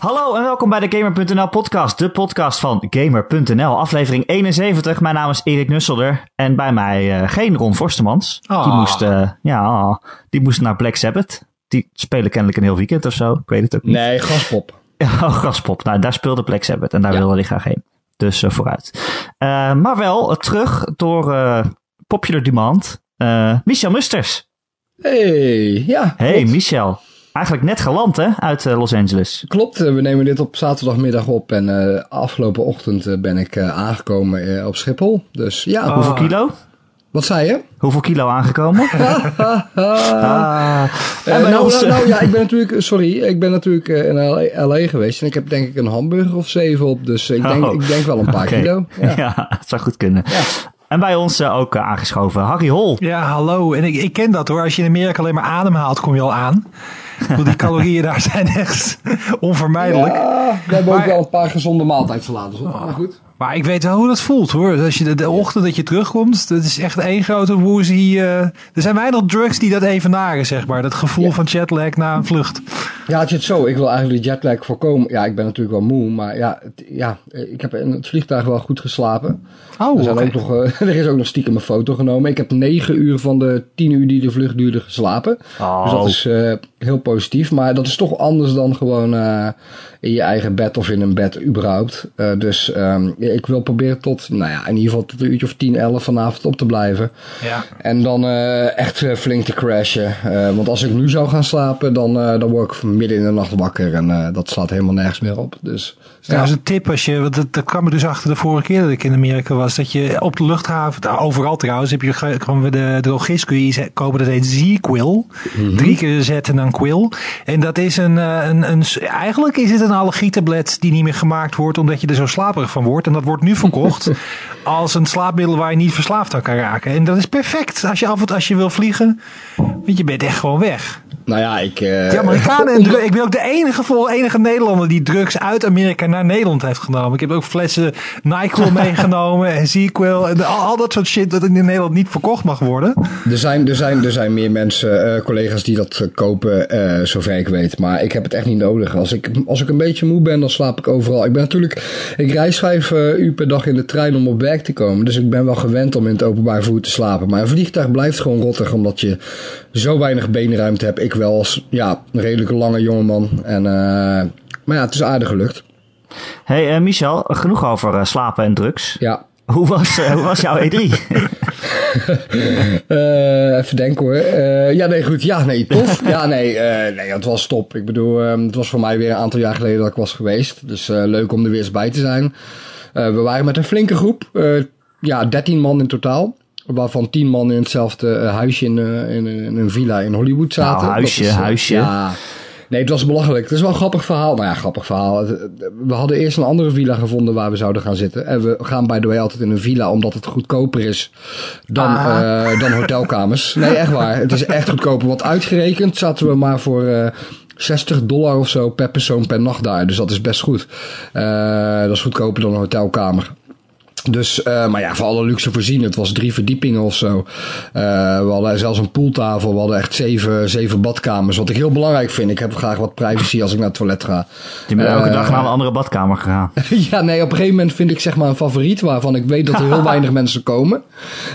Hallo en welkom bij de Gamer.nl podcast, de podcast van Gamer.nl, aflevering 71. Mijn naam is Erik Nusselder en bij mij uh, geen Ron Forstemans. Ah. Die, moest, uh, ja, die moest naar Black Sabbath. Die spelen kennelijk een heel weekend of zo, ik weet het ook niet. Nee, Gaspop. oh, Gaspop. Nou, daar speelde Black Sabbath en daar ja. wilde hij graag heen. Dus uh, vooruit. maar wel terug door popular demand, Michel Musters. Hey, ja. Hey. Michel. Eigenlijk net geland, hè, uit uh, Los Angeles. Klopt, we nemen dit op zaterdagmiddag op en uh, afgelopen ochtend uh, ben ik aangekomen op Schiphol. Dus ja. Oh. Hoeveel kilo? Wat zei je? Hoeveel kilo aangekomen? ah. nou, ons... nou, nou, ja, ik ben natuurlijk, sorry, ik ben natuurlijk in LA geweest en ik heb denk ik een hamburger of zeven op. Dus ik denk, oh. ik denk wel een paar okay. kilo. Ja. ja, het zou goed kunnen. Ja. En bij ons ook aangeschoven, Harry Hol. Ja, hallo. En ik, ik ken dat hoor. Als je in Amerika alleen maar adem haalt, kom je al aan. Want die calorieën daar zijn echt onvermijdelijk. Ja, we hebben maar, ook wel een paar gezonde maaltijdsalades op. Maar goed. Maar ik weet wel hoe dat voelt hoor. Als je de, de ochtend dat je terugkomt, dat is echt één grote woezie. Uh, er zijn weinig drugs die dat evenaren, zeg maar. Dat gevoel ja. van jetlag na een vlucht. Ja, het zit zo. Ik wil eigenlijk de jetlag voorkomen. Ja, ik ben natuurlijk wel moe, maar ja, het, ja ik heb in het vliegtuig wel goed geslapen. Oh, er, zijn okay. ook nog, uh, er is ook nog stiekem een foto genomen. Ik heb negen uur van de tien uur die de vlucht duurde geslapen. Oh. Dus dat is uh, heel positief. Maar dat is toch anders dan gewoon uh, in je eigen bed of in een bed überhaupt. Uh, dus um, ik wil proberen tot, nou ja, in ieder geval tot een uurtje of 10, 11 vanavond op te blijven. Ja. En dan uh, echt uh, flink te crashen. Uh, want als ik nu zou gaan slapen, dan, dan word ik midden in de nacht wakker. En dat slaat helemaal nergens meer op. Dus, ja. Dat is een tip als je, want dat, dat kwam me dus achter de vorige keer dat ik in Amerika was. Dat je op de luchthaven, nou, overal trouwens, heb je gewoon bij de drogist kun je kopen, dat heet Z-Quill. Mm -hmm. Drie keer Z en dan Quill. En dat is een, een, een, eigenlijk is het een allergietablet die niet meer gemaakt wordt omdat je er zo slaperig van wordt. En dat wordt nu verkocht als een slaapmiddel waar je niet verslaafd aan kan raken. En dat is perfect als je af en toe als je wil vliegen. Want je bent echt gewoon weg. Nou ja, ik... Uh, de Amerikanen en drugs. Ik ben ook de enige, vol, enige Nederlander die drugs uit Amerika naar Nederland heeft genomen. Ik heb ook flessen NyQuil meegenomen en ZQuil en al, al, dat soort shit dat in Nederland niet verkocht mag worden. Er zijn, er zijn, er zijn meer mensen, uh, collega's die dat kopen, uh, zover ik weet. Maar ik heb het echt niet nodig. Als ik, als ik een beetje moe ben, dan slaap ik overal. Ik ben natuurlijk... Ik reis vijf uur per dag in de trein om op werk te komen. Dus ik ben wel gewend om in het openbaar vervoer te slapen. Maar een vliegtuig blijft gewoon rottig, omdat je zo weinig beenruimte hebt. Ik wel als ja, een redelijk lange jongeman. En, maar ja, het is aardig gelukt. Hey uh, Michel, genoeg over uh, slapen en drugs. Ja. Hoe was, hoe was jouw E3? even denken hoor. ja, nee, goed. Ja, nee, tof. ja, nee, nee, het was top. Ik bedoel, het was voor mij weer een aantal jaar geleden dat ik was geweest. Dus leuk om er weer eens bij te zijn. we waren met een flinke groep. ja, 13 man in totaal. Waarvan tien man in hetzelfde huisje in, in, in een villa in Hollywood zaten. Nou, huisje, is, huisje. Ja, nee, het was belachelijk. Het is wel een grappig verhaal. Nou ja, grappig verhaal. We hadden eerst een andere villa gevonden waar we zouden gaan zitten. En we gaan by the way altijd in een villa omdat het goedkoper is dan, uh, dan hotelkamers. Nee, echt waar. Het is echt goedkoper. Want uitgerekend zaten we maar voor... Uh, 60 dollar of zo per persoon per nacht daar. Dus dat is best goed. Uh, dat is goedkoper dan een hotelkamer. Dus, uh, maar ja, voor alle luxe voorzien. Het was drie verdiepingen of zo. Uh, we hadden zelfs een pooltafel. We hadden echt zeven, zeven badkamers. Wat ik heel belangrijk vind. Ik heb graag wat privacy als ik naar het toilet ga. Je bent uh, elke dag naar een andere badkamer gegaan. ja, nee, op een gegeven moment vind ik zeg maar een favoriet. Waarvan ik weet dat er heel weinig mensen komen.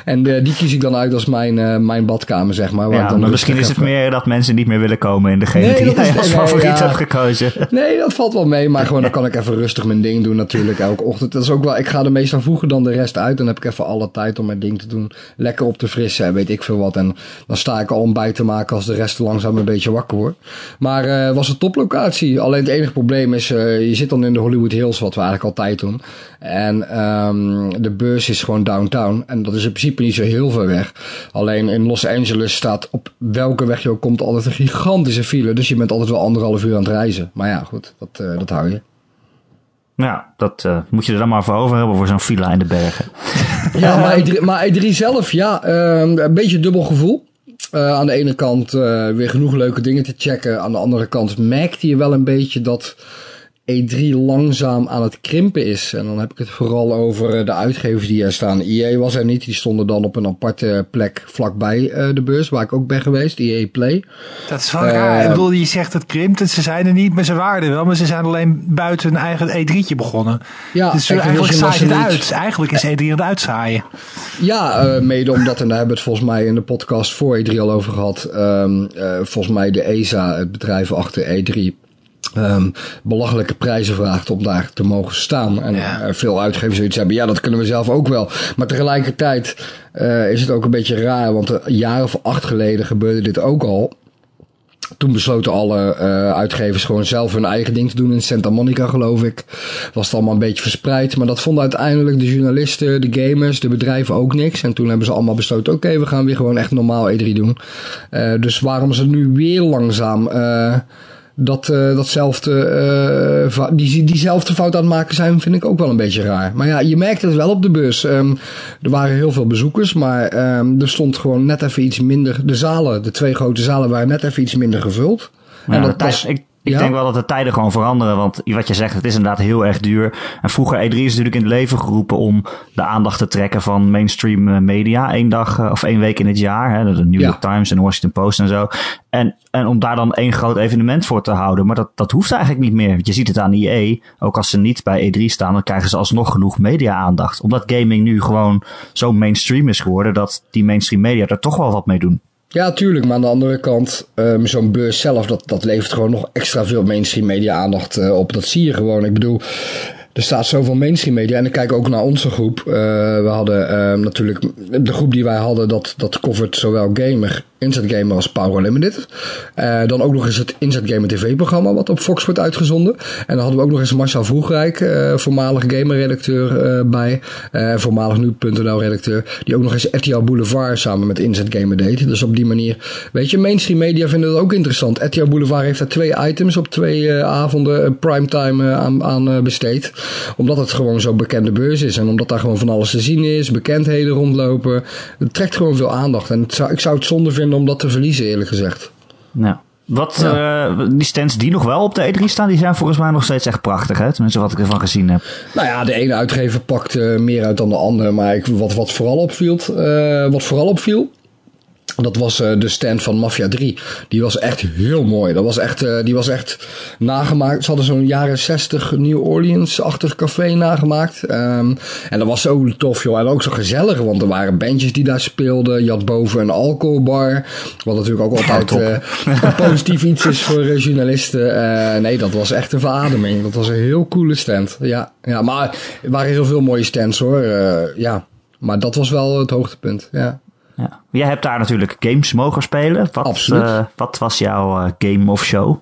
En die kies ik dan uit als mijn, mijn badkamer, zeg maar. Ja, dan maar misschien is het even... meer dat mensen niet meer willen komen in degene nee, die jij is, als nee, favoriet ja. hebt gekozen. Nee, dat valt wel mee. Maar gewoon dan kan ik even rustig mijn ding doen natuurlijk elke ochtend. Dat is ook wel, ik ga er meestal dan de rest uit. Dan heb ik even alle tijd om mijn ding te doen. Lekker op te frissen en weet ik veel wat. En dan sta ik al om bij te maken als de rest langzaam een beetje wakker wordt. Maar uh, was een toplocatie. Alleen het enige probleem is, uh, je zit dan in de Hollywood Hills, wat we eigenlijk altijd doen. En um, de beurs is gewoon downtown. En dat is in principe niet zo heel ver weg. Alleen in Los Angeles staat op welke weg je ook komt altijd een gigantische file. Dus je bent altijd wel anderhalf uur aan het reizen. Maar ja, goed, dat, uh, dat hou je. Ja, dat uh, moet je er dan maar voor over hebben voor zo'n villa in de bergen. Ja, maar E3, maar E3 zelf, ja, uh, een beetje dubbel gevoel. Uh, aan de ene kant uh, weer genoeg leuke dingen te checken. Aan de andere kant merkte je wel een beetje dat E3 langzaam aan het krimpen is. En dan heb ik het vooral over eh, de uitgevers die er staan. EA was er niet, die stonden dan op een aparte plek vlakbij uh, de beurs, waar ik ook ben geweest, EA Play. Dat is wel uh, raar. Ik bedoel, je zegt het krimpt, ze zijn er niet, maar ze waren er wel, maar ze zijn alleen buiten hun eigen E3'tje begonnen. Ja, dus eigenlijk het uit. Eigenlijk is E3 aan het uitzaaien. Ja, mede omdat, en daar hebben we het volgens mij in de podcast voor E3 al over gehad, um, volgens mij de ESA, het bedrijf achter E3, um, belachelijke prijzen vraagt om daar te mogen staan. En ja. veel uitgevers zoiets hebben, ja, dat kunnen we zelf ook wel. Maar tegelijkertijd uh, is het ook een beetje raar, want een jaar of acht geleden gebeurde dit ook al. Toen besloten alle uh, uitgevers gewoon zelf hun eigen ding te doen. In Santa Monica, geloof ik. Was het allemaal een beetje verspreid. Maar dat vonden uiteindelijk de journalisten, de gamers, de bedrijven ook niks. En toen hebben ze allemaal besloten: oké, okay, we gaan weer gewoon echt normaal E3 doen. Uh, dus waarom ze nu weer langzaam dat, uh, datzelfde, uh, die, diezelfde fout aan het maken zijn, vind ik ook wel een beetje raar. Maar ja, je merkt het wel op de bus. Um, er waren heel veel bezoekers, maar um, er stond gewoon net even iets minder. De zalen, de twee grote zalen, waren net even iets minder gevuld. Ja, en dat was, ik, ik ja? denk wel dat de tijden gewoon veranderen. Want wat je zegt, het is inderdaad heel erg duur. En vroeger E3 is natuurlijk in het leven geroepen om de aandacht te trekken van mainstream media. Eén dag of één week in het jaar. Hè, de New York ja. Times en de Washington Post en zo. En, en om daar dan één groot evenement voor te houden. Maar dat, dat hoeft eigenlijk niet meer. Je ziet het aan IE. Ook als ze niet bij E3 staan, dan krijgen ze alsnog genoeg media-aandacht. Omdat gaming nu gewoon zo mainstream is geworden dat die mainstream media er toch wel wat mee doen. Ja, tuurlijk. Maar aan de andere kant, um, zo'n beurs zelf, dat, dat levert gewoon nog extra veel mainstream media aandacht uh, op. Dat zie je gewoon. Ik bedoel, er staat zoveel mainstream media. En ik kijk ook naar onze groep. Uh, we hadden uh, natuurlijk, de groep die wij hadden, dat, dat covert zowel gamer Inside Gamer als Power Limited. Uh, dan ook nog eens het Inside Gamer TV-programma wat op Fox wordt uitgezonden. En dan hadden we ook nog eens Marcel Vroegrijk, uh, voormalig gamer-redacteur bij. voormalig nu.nl-redacteur. Die ook nog eens RTL Boulevard samen met Inside Gamer deed. Dus op die manier, weet je, mainstream media vinden dat ook interessant. RTL Boulevard heeft daar twee items op twee avonden primetime aan, aan besteed. Omdat het gewoon zo'n bekende beurs is. En omdat daar gewoon van alles te zien is. Bekendheden rondlopen. Het trekt gewoon veel aandacht. En zou, ik zou het zonde vinden om dat te verliezen, eerlijk gezegd. Nou, wat, ja. uh, die stands die nog wel op de E3 staan, die zijn volgens mij nog steeds echt prachtig. Hè? Tenminste, wat ik ervan gezien heb. Nou ja, de ene uitgever pakt uh, meer uit dan de andere. Maar ik, wat, wat, vooral opviel, uh, wat vooral opviel, dat was uh, de stand van Mafia 3. Die was echt heel mooi. Dat was echt, uh, die was echt nagemaakt. Ze hadden zo'n jaren 60 New Orleans-achtig café nagemaakt. Um, en dat was zo tof, joh. En ook zo gezellig, want er waren bandjes die daar speelden. Je had boven een alcoholbar. Wat natuurlijk ook altijd uh, positief iets is voor journalisten. nee, dat was echt een verademing. Dat was een heel coole stand. Ja, ja maar er waren heel veel mooie stands hoor. ja, maar dat was wel het hoogtepunt. Ja. Ja. Jij hebt daar natuurlijk games mogen spelen. Wat, Absoluut. Uh, wat was jouw uh, game of show?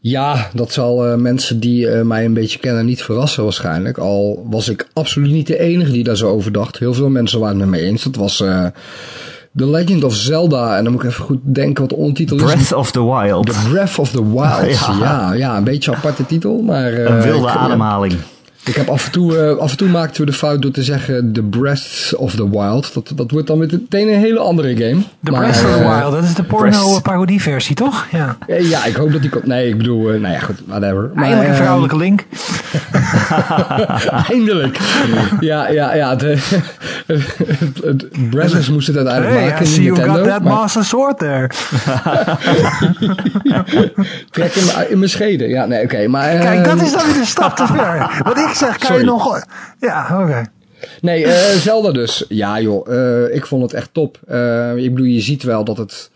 Ja, dat zal uh, mensen die mij een beetje kennen niet verrassen waarschijnlijk. Al was ik absoluut niet de enige die daar zo over dacht. Heel veel mensen waren het mee eens. Dat was The Legend of Zelda. En dan moet ik even goed denken wat de ondertitel Breath is. Breath of the Wild. The Breath of the Wild. ja. ja. Ja, een beetje een aparte titel. Maar, een wilde ik, ademhaling. Ik heb af en toe, uh, af en toe maakten we de fout door te zeggen The Breath of the Wild. Dat, dat wordt dan meteen een hele andere game. The maar, Breath of the uh, Wild, dat is de porno parodie versie, toch? Ja. ja, ik hoop dat die komt. Nee, ik bedoel, uh, nou ja, goed, whatever. Maar, Eindelijk een vrouwelijke link. Eindelijk. ja, ja, ja. De, het Brothers moest het uiteindelijk hey, maken. I see you got that maar... master sword there. Trek hem in mijn scheden. Ja, nee, oké. Okay, maar... Kijk, dat is dan weer een stap te ver. Wat ik zeg, kan Sorry. je nog... Ja, oké. Okay. Nee, uh, Zelda dus. Ja joh, uh, ik vond het echt top. Uh, ik bedoel, je ziet wel dat het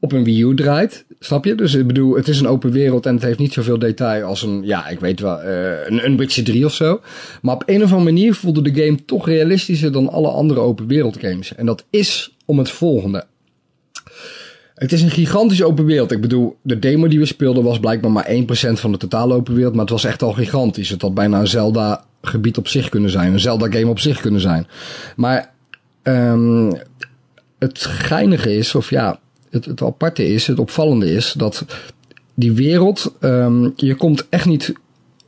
op een Wii U draait. Snap je? Dus ik bedoel, het is een open wereld en het heeft niet zoveel detail als een, ja, ik weet wel, een, een Witcher 3 of zo. Maar op een of andere manier voelde de game toch realistischer dan alle andere open wereld games. En dat is om het volgende. Het is een gigantische open wereld. Ik bedoel, de demo die we speelden was blijkbaar maar 1% van de totale open wereld. Maar het was echt al gigantisch. Het had bijna een Zelda gebied op zich kunnen zijn. Een Zelda game op zich kunnen zijn. Maar um, het geinige is, of ja, het, het aparte is, het opvallende is, dat die wereld, um, je komt echt niet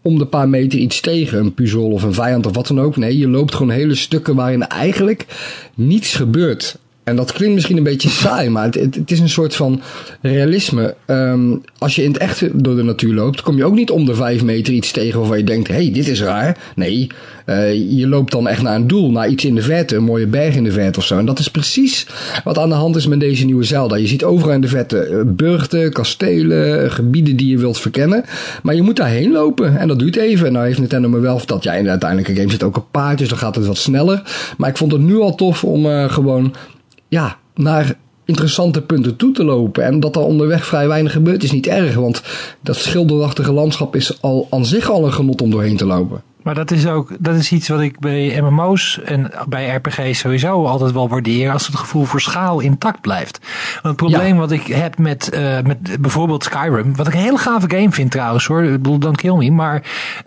om de paar meter iets tegen, een puzzel of een vijand of wat dan ook. Nee, je loopt gewoon hele stukken waarin eigenlijk niets gebeurt. En dat klinkt misschien een beetje saai, maar het, het, is een soort van realisme. Um, als je in het echt door de natuur loopt, kom je ook niet om de vijf meter iets tegen waarvan je denkt: hé, hey, dit is raar. Nee, uh, je loopt dan echt naar een doel, naar iets in de verte, een mooie berg in de verte of zo. En dat is precies wat aan de hand is met deze nieuwe Zelda. Je ziet overal in de verte eh, burchten, kastelen, gebieden die je wilt verkennen. Maar je moet daarheen lopen en dat duurt even. En nou heeft Nintendo me wel verteld, ja, in de uiteindelijke game zit ook een paard, dus dan gaat het wat sneller. Maar ik vond het nu al tof om uh, gewoon ja, naar interessante punten toe te lopen. En dat er onderweg vrij weinig gebeurt is niet erg. Want dat schilderachtige landschap is al aan zich al een genot om doorheen te lopen. Maar dat is ook dat is iets wat ik bij MMO's en bij RPG's sowieso altijd wel waardeer als het gevoel voor schaal intact blijft. Want het probleem wat ik heb met, uh, met bijvoorbeeld Skyrim, wat ik een hele gave game vind trouwens hoor, ik bedoel don't kill me, maar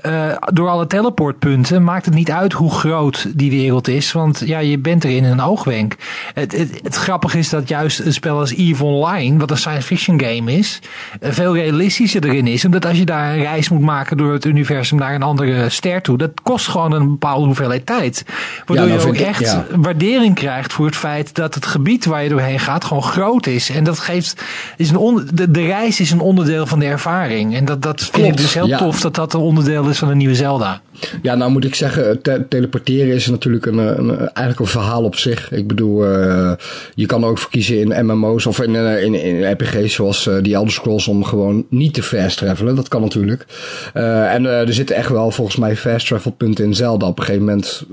uh, door alle teleportpunten maakt het niet uit hoe groot die wereld is, want ja, je bent er in een oogwenk. Het, het, het grappige is dat juist een spel als EVE Online, wat een science fiction game is, uh, veel realistischer erin is, omdat als je daar een reis moet maken door het universum naar een andere ster dat kost gewoon een bepaalde hoeveelheid tijd. Waardoor je ook echt waardering krijgt voor het feit dat het gebied waar je doorheen gaat gewoon groot is. En dat geeft, is een de, de reis is een onderdeel van de ervaring. En dat, dat vind ik dus heel tof dat dat een onderdeel is van een nieuwe Zelda. Ja, nou moet ik zeggen, teleporteren is natuurlijk een, een, eigenlijk een verhaal op zich. Ik bedoel, uh, je kan ook voor kiezen in MMO's of in, in, in RPG's zoals die Elder Scrolls om gewoon niet te fast travelen. Dat kan natuurlijk. en er zitten echt wel volgens mij fast travel punten in Zelda. Op een gegeven moment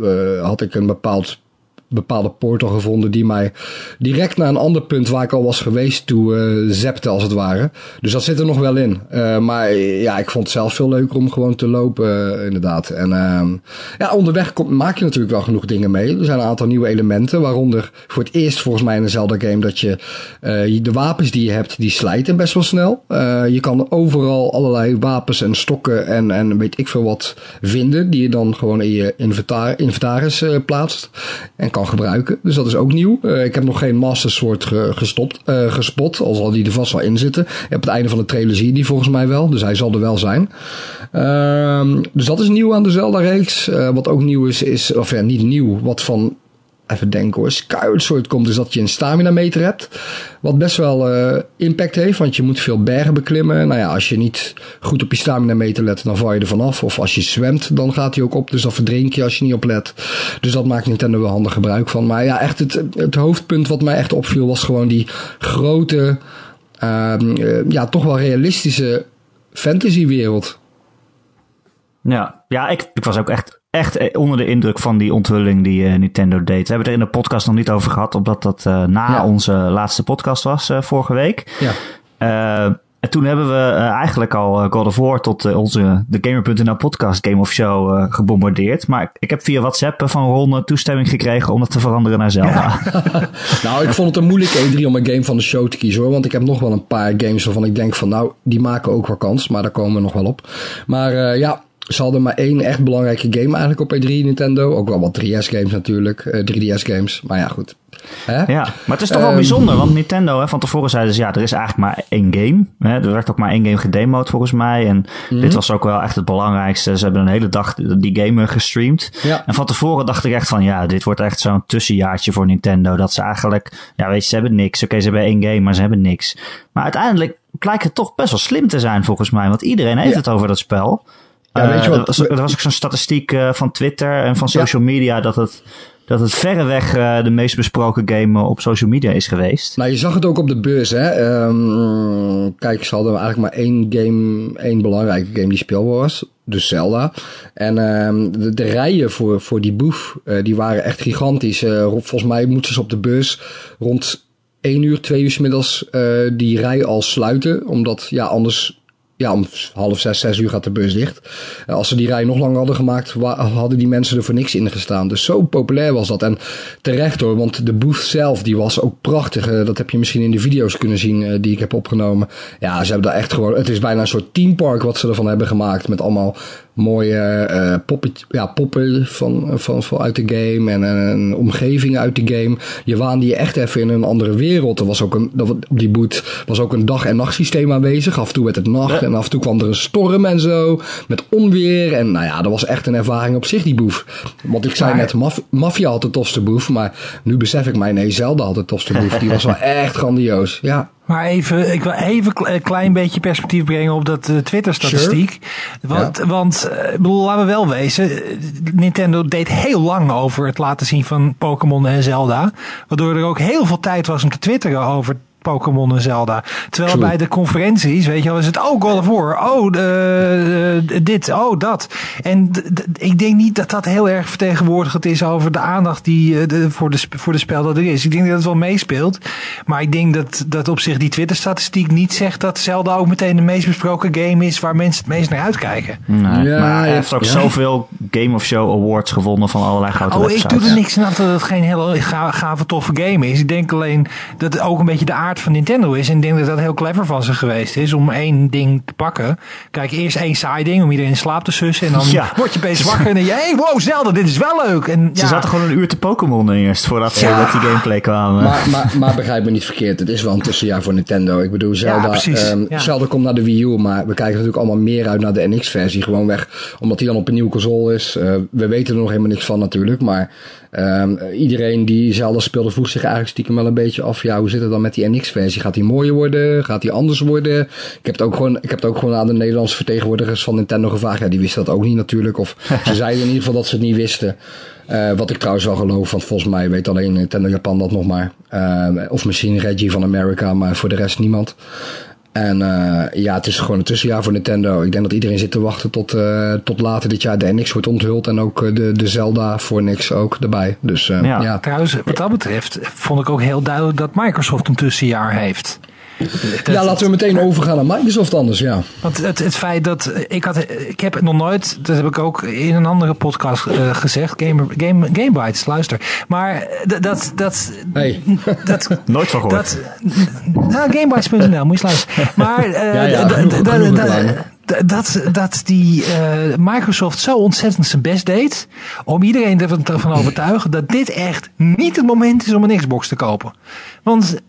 had ik een bepaald bepaalde portal gevonden die mij direct naar een ander punt waar ik al was geweest toe uh, zepte als het ware. Dus dat zit er nog wel in. Uh, maar ja, ik vond het zelf veel leuker om gewoon te lopen uh, inderdaad. En uh, ja, onderweg maak je natuurlijk wel genoeg dingen mee. Er zijn een aantal nieuwe elementen, waaronder voor het eerst volgens mij in een Zelda game dat je de wapens die je hebt, die slijten best wel snel. je kan overal allerlei wapens en stokken en, en weet ik veel wat vinden, die je dan gewoon in je inventar inventaris plaatst. En kan gebruiken. Dus dat is ook nieuw. Uh, ik heb nog geen Master ge gestopt, uh, gespot, al zal die er vast wel in zitten. Op het einde van de trailer zie je die volgens mij wel, dus hij zal er wel zijn. Uh, dus dat is nieuw aan de Zelda-reeks. Uh, wat ook nieuw is, is, of ja, niet nieuw, wat van even denken hoor, Skyward Sword komt, is dat je een stamina meter hebt. Wat best wel uh, impact heeft, want je moet veel bergen beklimmen. Nou ja, als je niet goed op je stamina meter let, dan val je er vanaf. Of als je zwemt, dan gaat hij ook op, dus dan verdrink je als je niet op let. Dus dat maakt Nintendo wel handig gebruik van. Maar ja, echt het, het hoofdpunt wat mij echt opviel was gewoon die grote, uh, uh, ja, toch wel realistische fantasywereld. Ja, ja ik, ik was ook echt echt eh, onder de indruk van die onthulling die uh, Nintendo deed. We hebben het er in de podcast nog niet over gehad, omdat dat uh, na ja. onze laatste podcast was uh, vorige week. Ja. en toen hebben we eigenlijk al God of War tot onze de Gamer.nl podcast Game of Show gebombardeerd. Maar ik heb via WhatsApp van Ron toestemming gekregen om dat te veranderen naar Zelda. Ja. nou, ik vond het een moeilijke E3 om een game van de show te kiezen hoor. Want ik heb nog wel een paar games waarvan ik denk van nou, die maken ook wel kans. Maar daar komen we nog wel op. Maar ja, ze hadden maar één echt belangrijke game eigenlijk op E3 Nintendo. Ook wel wat 3DS-games natuurlijk, uh, 3DS-games. Maar ja, goed. Hè? Ja, maar het is toch wel um, bijzonder, want Nintendo, hè, van tevoren zeiden ze, ja, er is eigenlijk maar één game. Hè, er werd ook maar één game gedemoed volgens mij. En mm-hmm. dit was ook wel echt het belangrijkste. Ze hebben een hele dag die game gestreamd. Ja. En van tevoren dacht ik echt van, ja, dit wordt echt zo'n tussenjaartje voor Nintendo. Dat ze eigenlijk, ja, weet je, ze hebben niks. Oké, okay, ze hebben één game, maar ze hebben niks. Maar uiteindelijk blijkt het toch best wel slim te zijn volgens mij. Want iedereen heeft ja. het over dat spel. Ja, weet je wat? Uh, er, was, er was ook zo'n statistiek uh, van Twitter en van social ja. media dat het, dat het verreweg uh, de meest besproken game op social media is geweest. Nou, je zag het ook op de beurs, hè. Um, kijk, ze hadden eigenlijk maar één game, één belangrijke game die speelbaar was. Dus Zelda. En um, de, de, rijen voor, voor die boef, die waren echt gigantisch. volgens mij moeten ze op de beurs rond 1 uur, 2 uur middags die rij al sluiten. Omdat, ja, anders ja, om half zes, zes uur gaat de bus dicht. Als ze die rij nog langer hadden gemaakt, hadden die mensen er voor niks in gestaan. Dus zo populair was dat. En terecht hoor, want de booth zelf, die was ook prachtig. Dat heb je misschien in de video's kunnen zien die ik heb opgenomen. Ja, ze hebben daar echt gewoon, het is bijna een soort teampark wat ze ervan hebben gemaakt. Met allemaal mooie uh, poppen, ja, poppen van, van, van uit de game en een omgeving uit de game. Je waande je echt even in een andere wereld. Er was ook een, op die boot was ook een dag- en nachtsysteem aanwezig. Af en toe werd het nacht en af en toe kwam er een storm en zo. Met onweer. En nou ja, dat was echt een ervaring op zich, die boef. Want ik zei net, Mafia had de tofste boef. Maar nu besef ik mij, nee, Zelda had de tofste boef. Die was wel echt grandioos. Ja. Maar even, ik wil even een klein beetje perspectief brengen op dat uh, Twitter-statistiek. Want, ja. want uh, bedoel, laten we wel wezen, Nintendo deed heel lang over het laten zien van Pokémon en Zelda. Waardoor er ook heel veel tijd was om te twitteren over Pokémon en Zelda. Terwijl bij de conferenties, weet je wel, is het oh God of War, oh uh, dit, oh dat. En ik denk niet dat dat heel erg vertegenwoordigd is over de aandacht die de, voor, de, voor de spel dat er is. Ik denk dat het wel meespeelt. Maar ik denk dat, dat op zich die Twitter-statistiek niet zegt dat Zelda ook meteen de meest besproken game is waar mensen het meest naar uitkijken. Nee, ja, maar hij heeft ook zoveel Game of Show Awards gewonnen van allerlei grote oh, websites. ik doe er niks aan dat het geen hele gave, toffe game is. Ik denk alleen dat het ook een beetje de aard van Nintendo is. En ik denk dat dat heel clever van ze geweest is om één ding te pakken. Kijk, eerst één saai ding om iedereen in slaap te sussen. En dan ja. word je opeens wakker en dan je, hey, wow, Zelda, dit is wel leuk. En, ja. Ze zaten gewoon een uur te Pokémon eerst voordat ze met die gameplay kwamen. Maar, maar, maar begrijp me niet verkeerd, het is wel een tussenjaar voor Nintendo. Ik bedoel, Zelda, um, Zelda komt naar de Wii U, maar we kijken natuurlijk allemaal meer uit naar de NX-versie. Gewoon weg, omdat die dan op een nieuwe console is. Uh, we weten er nog helemaal niks van natuurlijk, maar Um, iedereen die Zelda speelde vroeg zich eigenlijk stiekem wel een beetje af. Ja, hoe zit het dan met die NX-versie? Gaat die mooier worden? Gaat die anders worden? Ik heb het ook gewoon, ik heb het ook gewoon aan de Nederlandse vertegenwoordigers van Nintendo gevraagd. Ja, die wisten dat ook niet natuurlijk. Of ze zeiden in ieder geval dat ze het niet wisten. Uh, wat ik trouwens wel geloof, want volgens mij weet alleen Nintendo Japan dat nog maar. Uh, of misschien Reggie van America, maar voor de rest niemand. En uh, ja, het is gewoon een tussenjaar voor Nintendo. Ik denk dat iedereen zit te wachten tot, uh, tot later dit jaar de NX wordt onthuld. En ook uh, de, de Zelda voor niks ook erbij. Dus ja. ja. Trouwens, wat dat betreft vond ik ook heel duidelijk dat Microsoft een tussenjaar heeft. Ja, laten we meteen overgaan naar Microsoft anders, ja. Want het, het feit dat, ik had, ik heb nog nooit, dat heb ik ook in een andere podcast uh, gezegd, Game, Game, Game Bites, luister. Maar dat, dat, hey. dat nooit van gehoord. Dat, nou, Gamebites.nl, moet je luisteren. Maar, uh, ja, ja, genoeg, genoeg dat, dat die uh, Microsoft zo ontzettend zijn best deed om iedereen ervan overtuigen dat dit echt niet het moment is om een Xbox te kopen. Want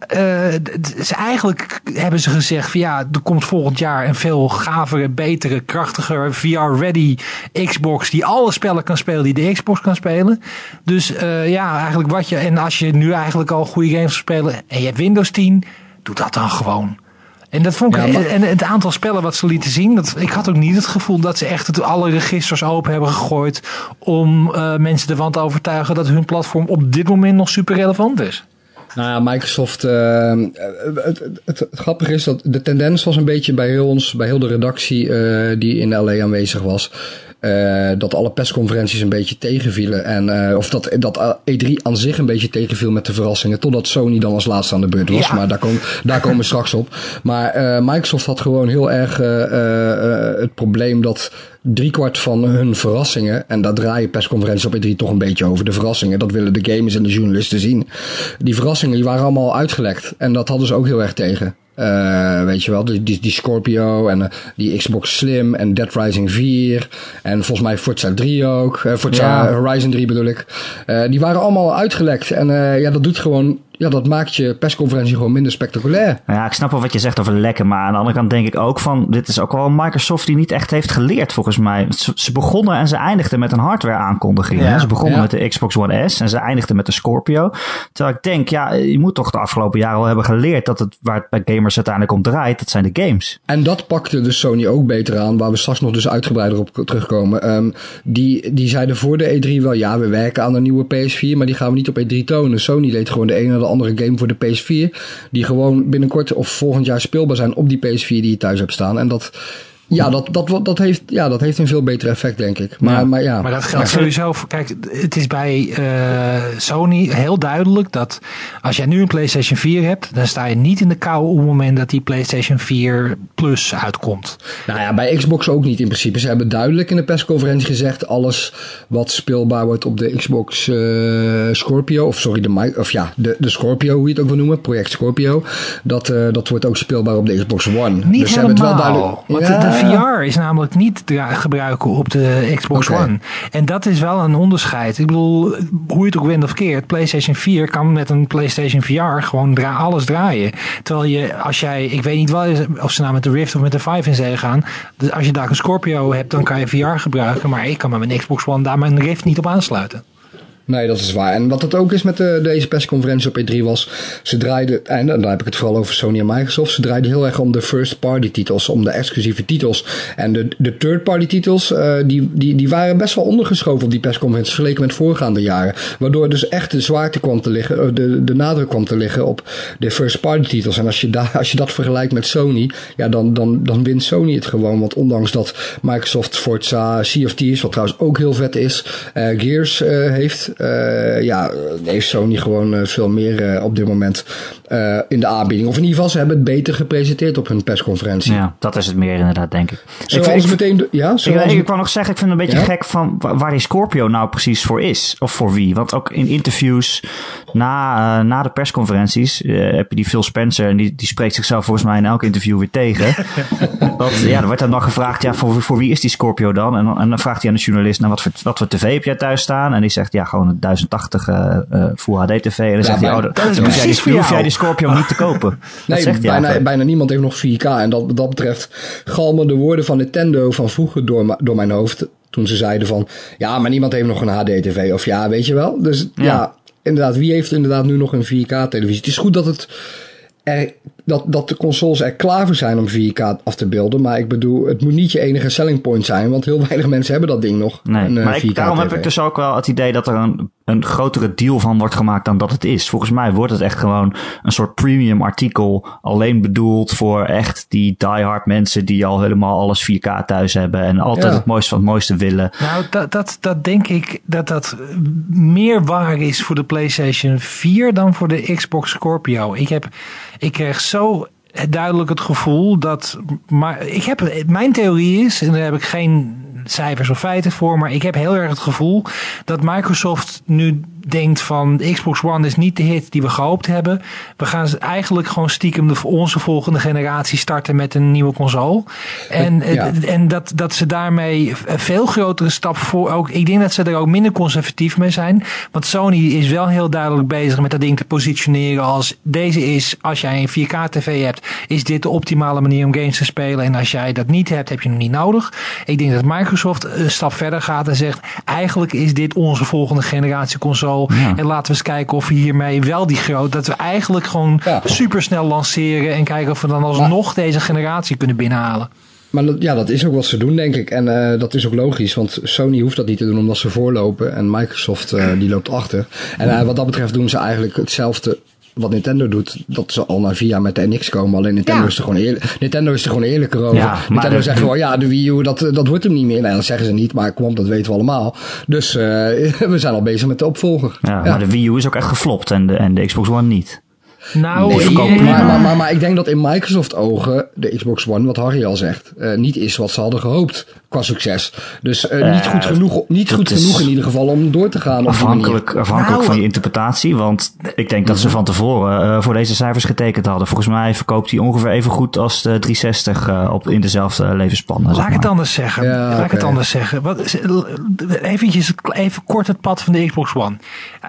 ze eigenlijk hebben ze gezegd van ja, er komt volgend jaar een veel gavere, betere, krachtiger, VR-ready Xbox die alle spellen kan spelen die de Xbox kan spelen. Dus uh, ja, eigenlijk wat je, en als je nu eigenlijk al goede games wil spelen en je hebt Windows 10, doe dat dan gewoon. En, dat vond ik, en het aantal spellen wat ze lieten zien, dat, ik had ook niet het gevoel dat ze echt het, alle registers open hebben gegooid om uh, mensen ervan te overtuigen dat hun platform op dit moment nog super relevant is. Nou ja, Microsoft. Uh, het, het, het, grappige is dat de tendens was een beetje bij heel ons, bij heel de redactie uh, die in LA aanwezig was. Uh, dat alle persconferenties een beetje tegenvielen. En, uh, of dat, dat E3 aan zich een beetje tegenviel met de verrassingen. Totdat Sony dan als laatste aan de beurt was. Ja. Maar daar, kom, daar komen we straks op. Maar uh, Microsoft had gewoon heel erg het probleem dat driekwart van hun verrassingen. En daar draaien persconferenties op E3 toch een beetje over. De verrassingen, dat willen de gamers en de journalisten zien. Die verrassingen die waren allemaal uitgelekt. En dat hadden ze ook heel erg tegen. Uh, weet je wel, die, die, die Scorpio en uh, die Xbox Slim en Dead Rising 4 en volgens mij Forza 3 ook, uh, Forza ja. Horizon 3 bedoel ik. die waren allemaal uitgelekt en ja, dat doet gewoon ja, dat maakt je persconferentie gewoon minder spectaculair. Ja, ik snap wel wat je zegt over lekken. Maar aan de andere kant denk ik ook van... Dit is ook wel Microsoft die niet echt heeft geleerd volgens mij. Ze, ze begonnen en ze eindigden met een hardware aankondiging. Ja, ze begonnen ja. met de Xbox One S en ze eindigden met de Scorpio. Terwijl ik denk, ja, je moet toch de afgelopen jaren al hebben geleerd... dat het waar het bij gamers uiteindelijk om draait, dat zijn de games. En dat pakte dus Sony ook beter aan. Waar we straks nog dus uitgebreider op terugkomen. Um, die, die zeiden voor de E3 wel... Ja, we werken aan een nieuwe PS4, maar die gaan we niet op E3 tonen. Sony deed gewoon de ene de andere game voor de PS4. Die gewoon binnenkort of volgend jaar speelbaar zijn op die PS4 die je thuis hebt staan. En dat, ja, dat, dat, dat, heeft, ja, dat heeft een veel beter effect, denk ik. Maar, ja, maar, ja. maar dat geldt sowieso voor. Kijk, het is bij uh, Sony heel duidelijk dat als jij nu een PlayStation 4 hebt, dan sta je niet in de kou op het moment dat die PlayStation 4 Plus uitkomt. Nou ja, bij Xbox ook niet in principe. Ze hebben duidelijk in de persconferentie gezegd: alles wat speelbaar wordt op de Xbox uh, Scorpio, of sorry, de, of ja, de, de Scorpio, hoe je het ook wil noemen, Project Scorpio, dat, uh, dat wordt ook speelbaar op de Xbox One. Niet dus helemaal. Ze hebben het wel duidelijk. VR is namelijk niet gebruiken op de Xbox One. En dat is wel een onderscheid. Ik bedoel, hoe je het ook wint of keert, PlayStation 4 kan met een PlayStation VR gewoon dra alles draaien. Terwijl je, als jij, ik weet niet wel of ze nou met de Rift of met de Vive in zee gaan. Dus als je daar een Scorpio hebt, dan kan je VR gebruiken. Maar ik kan met mijn Xbox One daar mijn Rift niet op aansluiten. Nee, dat is waar. En wat het ook is met de, deze persconferentie op E3 was, ze draaiden, en dan heb ik het vooral over Sony en Microsoft, ze draaiden heel erg om de first party titels, om de exclusieve titels. En de, de third party titels, uh, die, die, die waren best wel ondergeschoven op die persconferentie, vergeleken met voorgaande jaren. Waardoor dus echt de zwaarte kwam te liggen, eh, de, de nadruk kwam te liggen op de first party titels. En als je, da, als je dat vergelijkt met Sony, ja, dan, dan, dan wint Sony het gewoon. Want ondanks dat Microsoft Forza Sea of wat trouwens ook heel vet is, Gears heeft, uh, ja, heeft Sony gewoon uh, veel meer op dit moment in de aanbieding. Of in ieder geval, ze hebben het beter gepresenteerd op hun persconferentie. Ja, dat is het meer inderdaad, denk ik. Zoals ik, ik, meteen... Ja, zoals ik, ik wou nog zeggen, ik vind het een beetje ja? gek van waar die Scorpio nou precies voor is. Of voor wie. Want ook in interviews na, na de persconferenties heb je die Phil Spencer. En die, die spreekt zichzelf volgens mij in elk interview weer tegen. dat, ja, er wordt dan nog gevraagd, ja, voor, voor wie is die Scorpio dan? En, en dan vraagt hij aan de journalist, nou, wat voor, wat voor tv heb jij thuis staan? En die zegt, ja, gewoon een 1080 uh, uh, Full HD TV. En dan ja, zegt hij, oh, dat, dat is jij die, hoef jij die Scorpio niet te kopen. nee, zegt bijna, hij bijna niemand heeft nog 4K. En dat, wat dat betreft galmen de woorden van Nintendo van vroeger door, door mijn hoofd. Toen ze zeiden van, ja, maar niemand heeft nog een HD TV. Of ja, weet je wel. Dus ja, ja inderdaad, wie heeft inderdaad nu nog een 4K televisie? Het is goed dat het er, dat, dat de consoles er klaar voor zijn om 4K af te beelden. Maar ik bedoel, het moet niet je enige selling point zijn. Want heel weinig mensen hebben dat ding nog. Nee, een, maar ik, daarom heb ik dus ook wel het idee dat er een, een grotere deal van wordt gemaakt dan dat het is. Volgens mij wordt het echt gewoon een soort premium artikel. Alleen bedoeld voor echt die diehard mensen die al helemaal alles 4K thuis hebben. En altijd ja. het mooiste van het mooiste willen. Nou, dat, dat, dat denk ik dat dat meer waar is voor de PlayStation 4 dan voor de Xbox Scorpio. Ik heb ik kreeg zo duidelijk het gevoel dat. Maar ik heb, mijn theorie is, en daar heb ik geen cijfers of feiten voor, maar ik heb heel erg het gevoel dat Microsoft nu denkt van Xbox One is niet de hit die we gehoopt hebben. We gaan eigenlijk gewoon stiekem de, onze volgende generatie starten met een nieuwe console. En, ja. en dat, dat ze daarmee een veel grotere stap voor ook. Ik denk dat ze er ook minder conservatief mee zijn. Want Sony is wel heel duidelijk bezig met dat ding te positioneren als deze is, als jij een 4K TV hebt, is dit de optimale manier om games te spelen. En als jij dat niet hebt, heb je hem niet nodig. Ik denk dat Microsoft een stap verder gaat en zegt, eigenlijk is dit onze volgende generatie console. Ja. En laten we eens kijken of we hiermee wel die groot, dat we eigenlijk gewoon ja. supersnel lanceren en kijken of we dan alsnog deze generatie kunnen binnenhalen. Maar dat, ja, dat is ook wat ze doen, denk ik. En uh, dat is ook logisch, want Sony hoeft dat niet te doen omdat ze voorlopen. En Microsoft uh, die loopt achter. En uh, wat dat betreft doen ze eigenlijk hetzelfde wat Nintendo doet, dat ze al na vier jaar met de NX komen. Alleen Nintendo, ja. is, er gewoon eerlijk, Nintendo is er gewoon eerlijker over. Ja, Nintendo zegt gewoon, ja, de Wii U, dat, dat wordt hem niet meer. Nee, dat zeggen ze niet, maar kom, dat weten we allemaal. Dus uh, we zijn al bezig met de opvolger. Ja, ja, maar de Wii U is ook echt geflopt en de, en de Xbox One niet. Nou, nee, maar, maar, maar, maar, ik denk dat in Microsoft ogen de Xbox One, wat Harry al zegt, uh, niet is wat ze hadden gehoopt qua succes. Dus uh, niet goed genoeg, niet goed genoeg in ieder geval om door te gaan. Afhankelijk, afhankelijk nou, van je interpretatie, want ik denk dat ze van tevoren uh, voor deze cijfers getekend hadden. Volgens mij verkoopt hij ongeveer even goed als de 360 op, in dezelfde levensspan. Laat ik het anders zeggen. Ja, Laat okay. ik het anders zeggen. Wat, eventjes, even kort het pad van de Xbox One.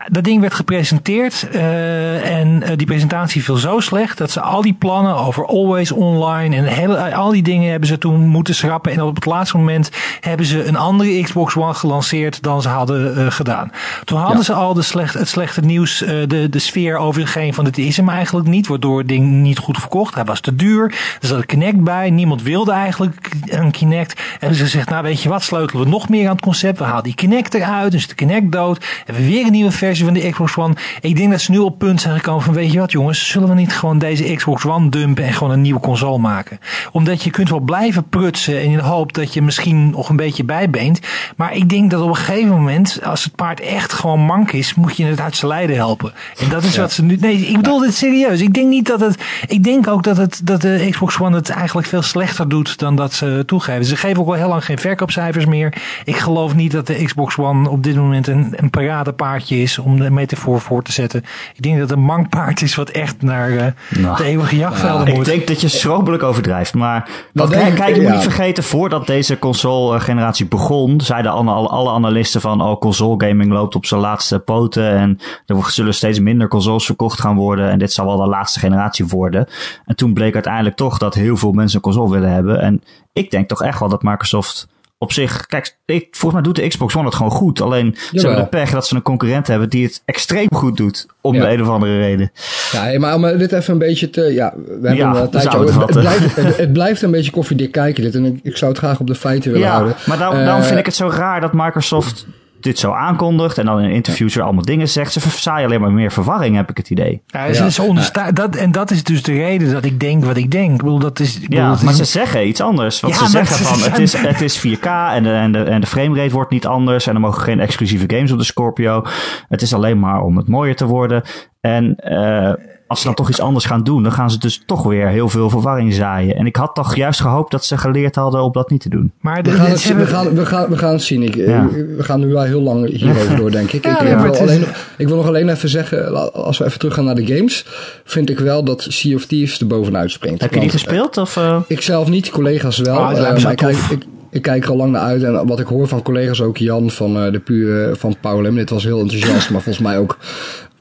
Dat ding werd gepresenteerd en die presentatie viel zo slecht dat ze al die plannen over always online en hele, al die dingen hebben ze toen moeten schrappen. En op het laatste moment hebben ze een andere Xbox One gelanceerd dan ze hadden uh, gedaan. Toen hadden ja. ze al de slecht, het slechte nieuws, uh, de, de sfeer over geen van dit is hem eigenlijk niet, waardoor het ding niet goed verkocht. Hij was te duur. Er zat een Kinect bij. Niemand wilde eigenlijk een Kinect. En ze zegt, nou weet je wat, sleutelen we nog meer aan het concept. We halen die Kinect eruit, dus de Kinect dood. Hebben we weer een nieuwe versie van de Xbox One. Ik denk dat ze nu op punt zijn gekomen van, weet je wat jongens, zullen we niet gewoon deze Xbox One dumpen en gewoon een nieuwe console maken? Omdat je kunt wel blijven prutsen in de hoop dat je misschien nog een beetje bijbeent. Maar ik denk dat op een gegeven moment, als het paard echt gewoon mank is, moet je het uit zijn lijden helpen. En dat is ja. wat ze nu. Nee, ik bedoel dit serieus. Ik denk niet dat het. Ik denk ook dat, het, dat de Xbox One het eigenlijk veel slechter doet dan dat ze toegeven. Ze geven ook wel heel lang geen verkoopcijfers meer. Ik geloof niet dat de Xbox One op dit moment een, een paradepaardje is om de metafoor voor te zetten. Ik denk dat het een mank paard is wat dat echt naar uh, nou, de eeuwige jachtvelden moet. Ik denk dat je schrobelijk overdrijft. Maar wat, kijk, kijk, je moet niet vergeten, voordat deze console-generatie begon, zeiden alle, alle, analisten van, oh, console gaming loopt op zijn laatste poten en er zullen steeds minder consoles verkocht gaan worden en dit zal wel de laatste generatie worden. En toen bleek uiteindelijk toch dat heel veel mensen een console willen hebben. En ik denk toch echt wel dat Microsoft op zich, kijk, ik, volgens mij doet de Xbox One het gewoon goed. Alleen ze hebben de pech dat ze een concurrent hebben die het extreem goed doet. Om de een of andere reden. Ja, maar om dit even een beetje te. Ja, we hebben ja, een tijdje. Het, het, blijft, het, blijft een beetje koffiedik kijken, dit. En ik, ik, zou het graag op de feiten willen houden. Maar daarom, daarom vind ik het zo raar dat Microsoft dit zo aankondigt en dan in interviews weer allemaal dingen zegt. Ze verzaaien alleen maar meer verwarring, heb ik het idee. Ja, ze dat, en dat is dus de reden dat ik denk wat ik denk. Ik bedoel, dat is, ja, maar ze zeggen iets anders. Want ze zeggen van het is, het is 4K en de, en, de, en de framerate wordt niet anders en er mogen geen exclusieve games op de Scorpio. Het is alleen maar om het mooier te worden. En uh, als ze dan toch iets anders gaan doen, dan gaan ze dus toch weer heel veel verwarring zaaien. En ik had toch juist gehoopt dat ze geleerd hadden om dat niet te doen. Maar we, gaan het, we, gaan, we, gaan, we gaan het zien. Ik, We gaan nu wel heel lang hierover door, denk ik. ik, wil alleen, ik wil nog alleen even zeggen, als we even teruggaan naar de games, vind ik wel dat Sea of Thieves er bovenuit springt. Heb je die gespeeld? Of, uh... Ik zelf niet, collega's wel. Ah, uh, maar ik, ik, ik kijk er al lang naar uit. En wat ik hoor van collega's, ook Jan van uh, de Puur van Paulem, dit was heel enthousiast, maar volgens mij ook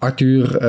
Arthur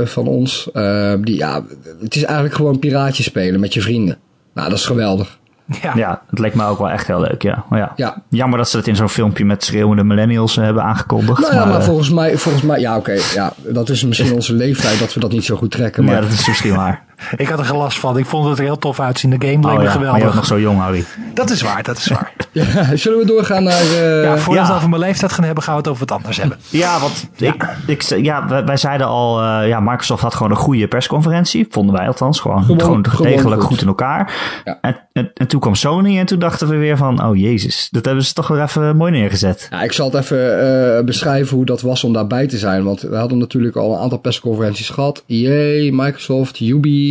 uh, van ons. Uh, die, ja, het is eigenlijk gewoon piraatje spelen met je vrienden. Nou, dat is geweldig. Ja. ja, het leek me ook wel echt heel leuk, ja. Maar ja, ja. Jammer dat ze het in zo'n filmpje met schreeuwende millennials hebben aangekondigd. Nou ja, maar, volgens mij, volgens mij ja oké, ja, dat is misschien onze leeftijd dat we dat niet zo goed trekken. Maar... Ja, dat is misschien waar. Ik had er gelast van. Ik vond het er heel tof uitzien. De game leek oh, geweldig. Maar je nog zo jong, Harry. Dat is waar, dat is waar. ja, zullen we doorgaan naar... Uh... Ja, voordat we het over mijn leeftijd gaan hebben, gaan we het over wat anders hebben. Ja, want Ik, ik, ja, wij, zeiden al, uh, ja, Microsoft had gewoon een goede persconferentie. Vonden wij althans. Gewoon, gewoon, gewoon degelijk goed. in elkaar. En, en, en, toen kwam Sony en toen dachten we weer van, oh jezus, dat hebben ze toch weer even mooi neergezet. Ja, ik zal het even uh, beschrijven hoe dat was om daarbij te zijn. Want we hadden natuurlijk al een aantal persconferenties gehad. EA, Microsoft, Ubi,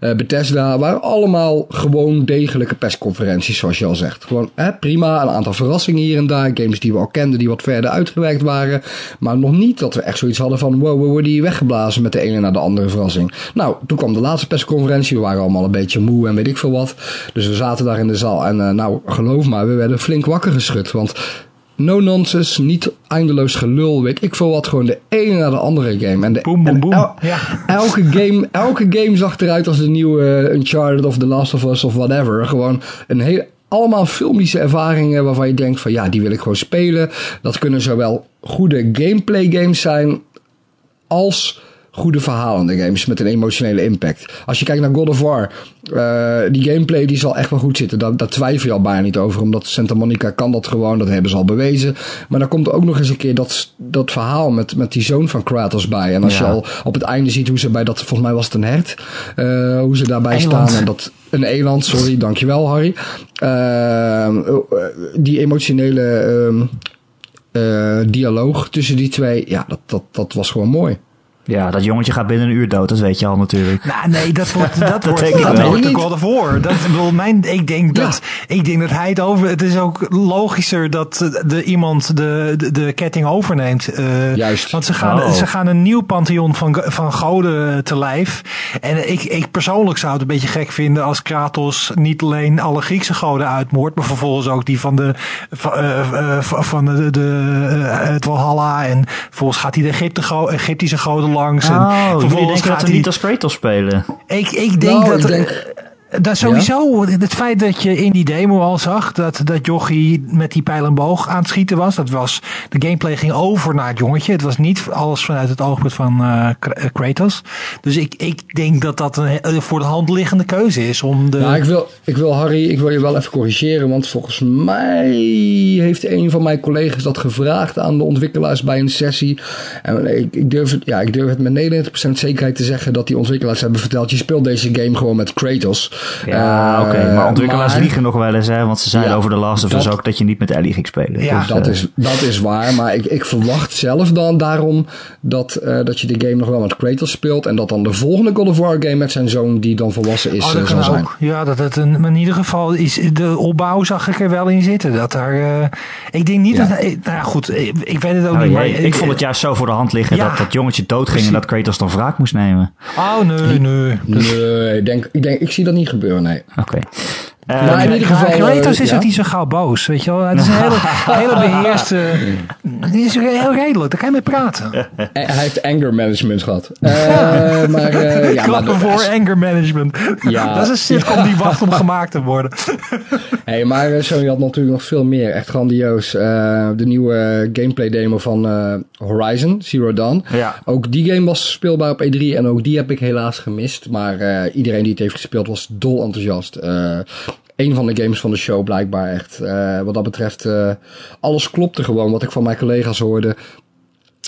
Bethesda waren allemaal gewoon degelijke persconferenties, zoals je al zegt. Gewoon prima, een aantal verrassingen hier en daar. Games die we al kenden, die wat verder uitgewerkt waren. Maar nog niet dat we echt zoiets hadden van, wow, we worden hier weggeblazen met de ene naar de andere verrassing. Nou, toen kwam de laatste persconferentie. We waren allemaal een beetje moe en weet ik veel wat. Dus we zaten daar in de zaal en uh, nou, geloof maar, we werden flink wakker geschud. Want no nonsense, niet eindeloos gelul, weet ik veel wat. Gewoon de ene naar de andere game. En, de, boom, boom, boom. ja. elke, game, elke game zag eruit als de nieuwe Uncharted of The Last of Us of whatever. Gewoon een hele, allemaal filmische ervaringen waarvan je denkt van ja, die wil ik gewoon spelen. Dat kunnen zowel goede gameplay games zijn als goede verhalende games met een emotionele impact. Als je kijkt naar God of War, uh, die gameplay die zal echt wel goed zitten. Daar, daar twijfel je al bijna niet over, omdat Santa Monica kan dat gewoon, dat hebben ze al bewezen. Maar dan komt er ook nog eens een keer dat, dat verhaal met, met die zoon van Kratos bij. En als je al op het einde ziet hoe ze bij dat, volgens mij was het een hert, uh, hoe ze daarbij staan en dat... Een eland, sorry, dankjewel Harry. Uh, die emotionele uh, dialoog tussen die twee, ja, dat, dat, dat was gewoon mooi. Ja, dat jongetje gaat binnen een uur dood, dat weet je al natuurlijk. Nou, nee, dat wordt, dat, dat wordt, dat wordt de God of War. Dat, bedoel, mijn, ik, denk dat, ik denk dat hij het over... Het is ook logischer dat de, iemand de, de, de ketting overneemt. Uh, Juist. Want ze gaan, oh. ze gaan een nieuw pantheon van, van goden te lijf. En ik, ik persoonlijk zou het een beetje gek vinden als Kratos niet alleen alle Griekse goden uitmoordt, maar vervolgens ook die van de van, uh, van de, de, het Valhalla. En vervolgens gaat hij de Egypte, Egyptische goden langs. Oh, en vervolgens gaat hij niet als Kratos spelen. Ik, ik denk nou, dat... Ik denk, dat sowieso, het feit dat je in die demo al zag dat, dat jochie met die pijl en boog aan het schieten was. Dat was, de gameplay ging over naar het jongetje. Het was niet alles vanuit het oogpunt van uh, Kratos. Dus ik, ik denk dat dat een voor de hand liggende keuze is om de... Nou, ik wil, ik wil Harry, ik wil je wel even corrigeren. Want volgens mij heeft een van mijn collega's dat gevraagd aan de ontwikkelaars bij een sessie. En ik, ik, durf, het, ja, ik durf het met 99% zekerheid te zeggen dat die ontwikkelaars hebben verteld. Je speelt deze game gewoon met Kratos. Ja, oké. Maar ontwikkelaars liegen nog wel eens, hè? Want ze zeiden over de Last of Us ook dat je niet met Ellie ging spelen. Ja, dus, dat, is, dat is waar. Maar ik, ik verwacht zelf dan daarom dat, dat je de game nog wel met Kratos speelt. En dat dan de volgende God of War game met zijn zoon, die dan volwassen is, oh, zal zijn. Ja, dat het een, maar in ieder geval is de opbouw zag ik er wel in zitten. Dat daar, ik denk niet dat, nou ja, goed, ik, weet het ook nou, niet. maar, ik vond het juist zo voor de hand liggen dat dat jongetje doodging en dat Kratos dan wraak moest nemen. Oh, nee, nee. Nee, ik, denk, ik, denk, ik zie dat niet gebeuren, nee. Oké. Uh, maar in ieder geval. Kratos is ja? ook niet zo gauw boos, weet je wel. Het is een hele, hele beheerste. Die is heel redelijk, daar kan je mee praten. Hij heeft anger management gehad. Uh, maar, uh, ja, Klappen voor anger management. Ja. Dat is een sitcom die wacht om gemaakt te worden. hey, maar Sony had natuurlijk nog veel meer. Echt grandioos. de nieuwe gameplay demo van Horizon, Zero Dawn. Ja. Ook die game was speelbaar op E3 en ook die heb ik helaas gemist. Maar iedereen die het heeft gespeeld was dol enthousiast een van de games van de show blijkbaar echt. Uh, wat dat betreft, uh, alles klopte gewoon wat ik van mijn collega's hoorde.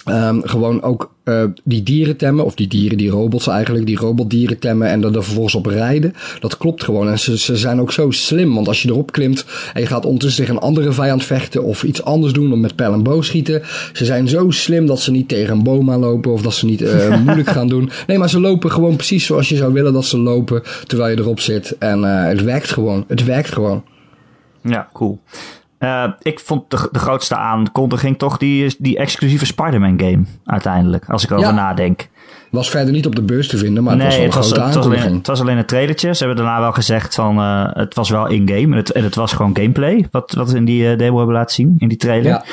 Um, gewoon ook uh, die dieren temmen, of die dieren, die robots eigenlijk, die robotdieren temmen en er, er vervolgens op rijden. Dat klopt gewoon. En ze, ze zijn ook zo slim, want als je erop klimt en je gaat ondertussen tegen een andere vijand vechten of iets anders doen, om met pijl en boog schieten. Ze zijn zo slim dat ze niet tegen een boom aanlopen of dat ze niet uh, moeilijk gaan doen. Nee, maar ze lopen gewoon precies zoals je zou willen dat ze lopen terwijl je erop zit. En uh, het werkt gewoon. Het werkt gewoon. Ja, cool. Uh, ik vond de, de grootste aankondiging toch die, die exclusieve Spider-Man game uiteindelijk, als ik erover ja. nadenk. Was verder niet op de beurs te vinden, maar het was wel een grote het was, alleen, het was alleen een trailertje. Ze hebben daarna wel gezegd van uh, het was wel in-game en het, en het was gewoon gameplay, wat, wat ze in die uh, demo hebben laten zien, in die trailer. Ja.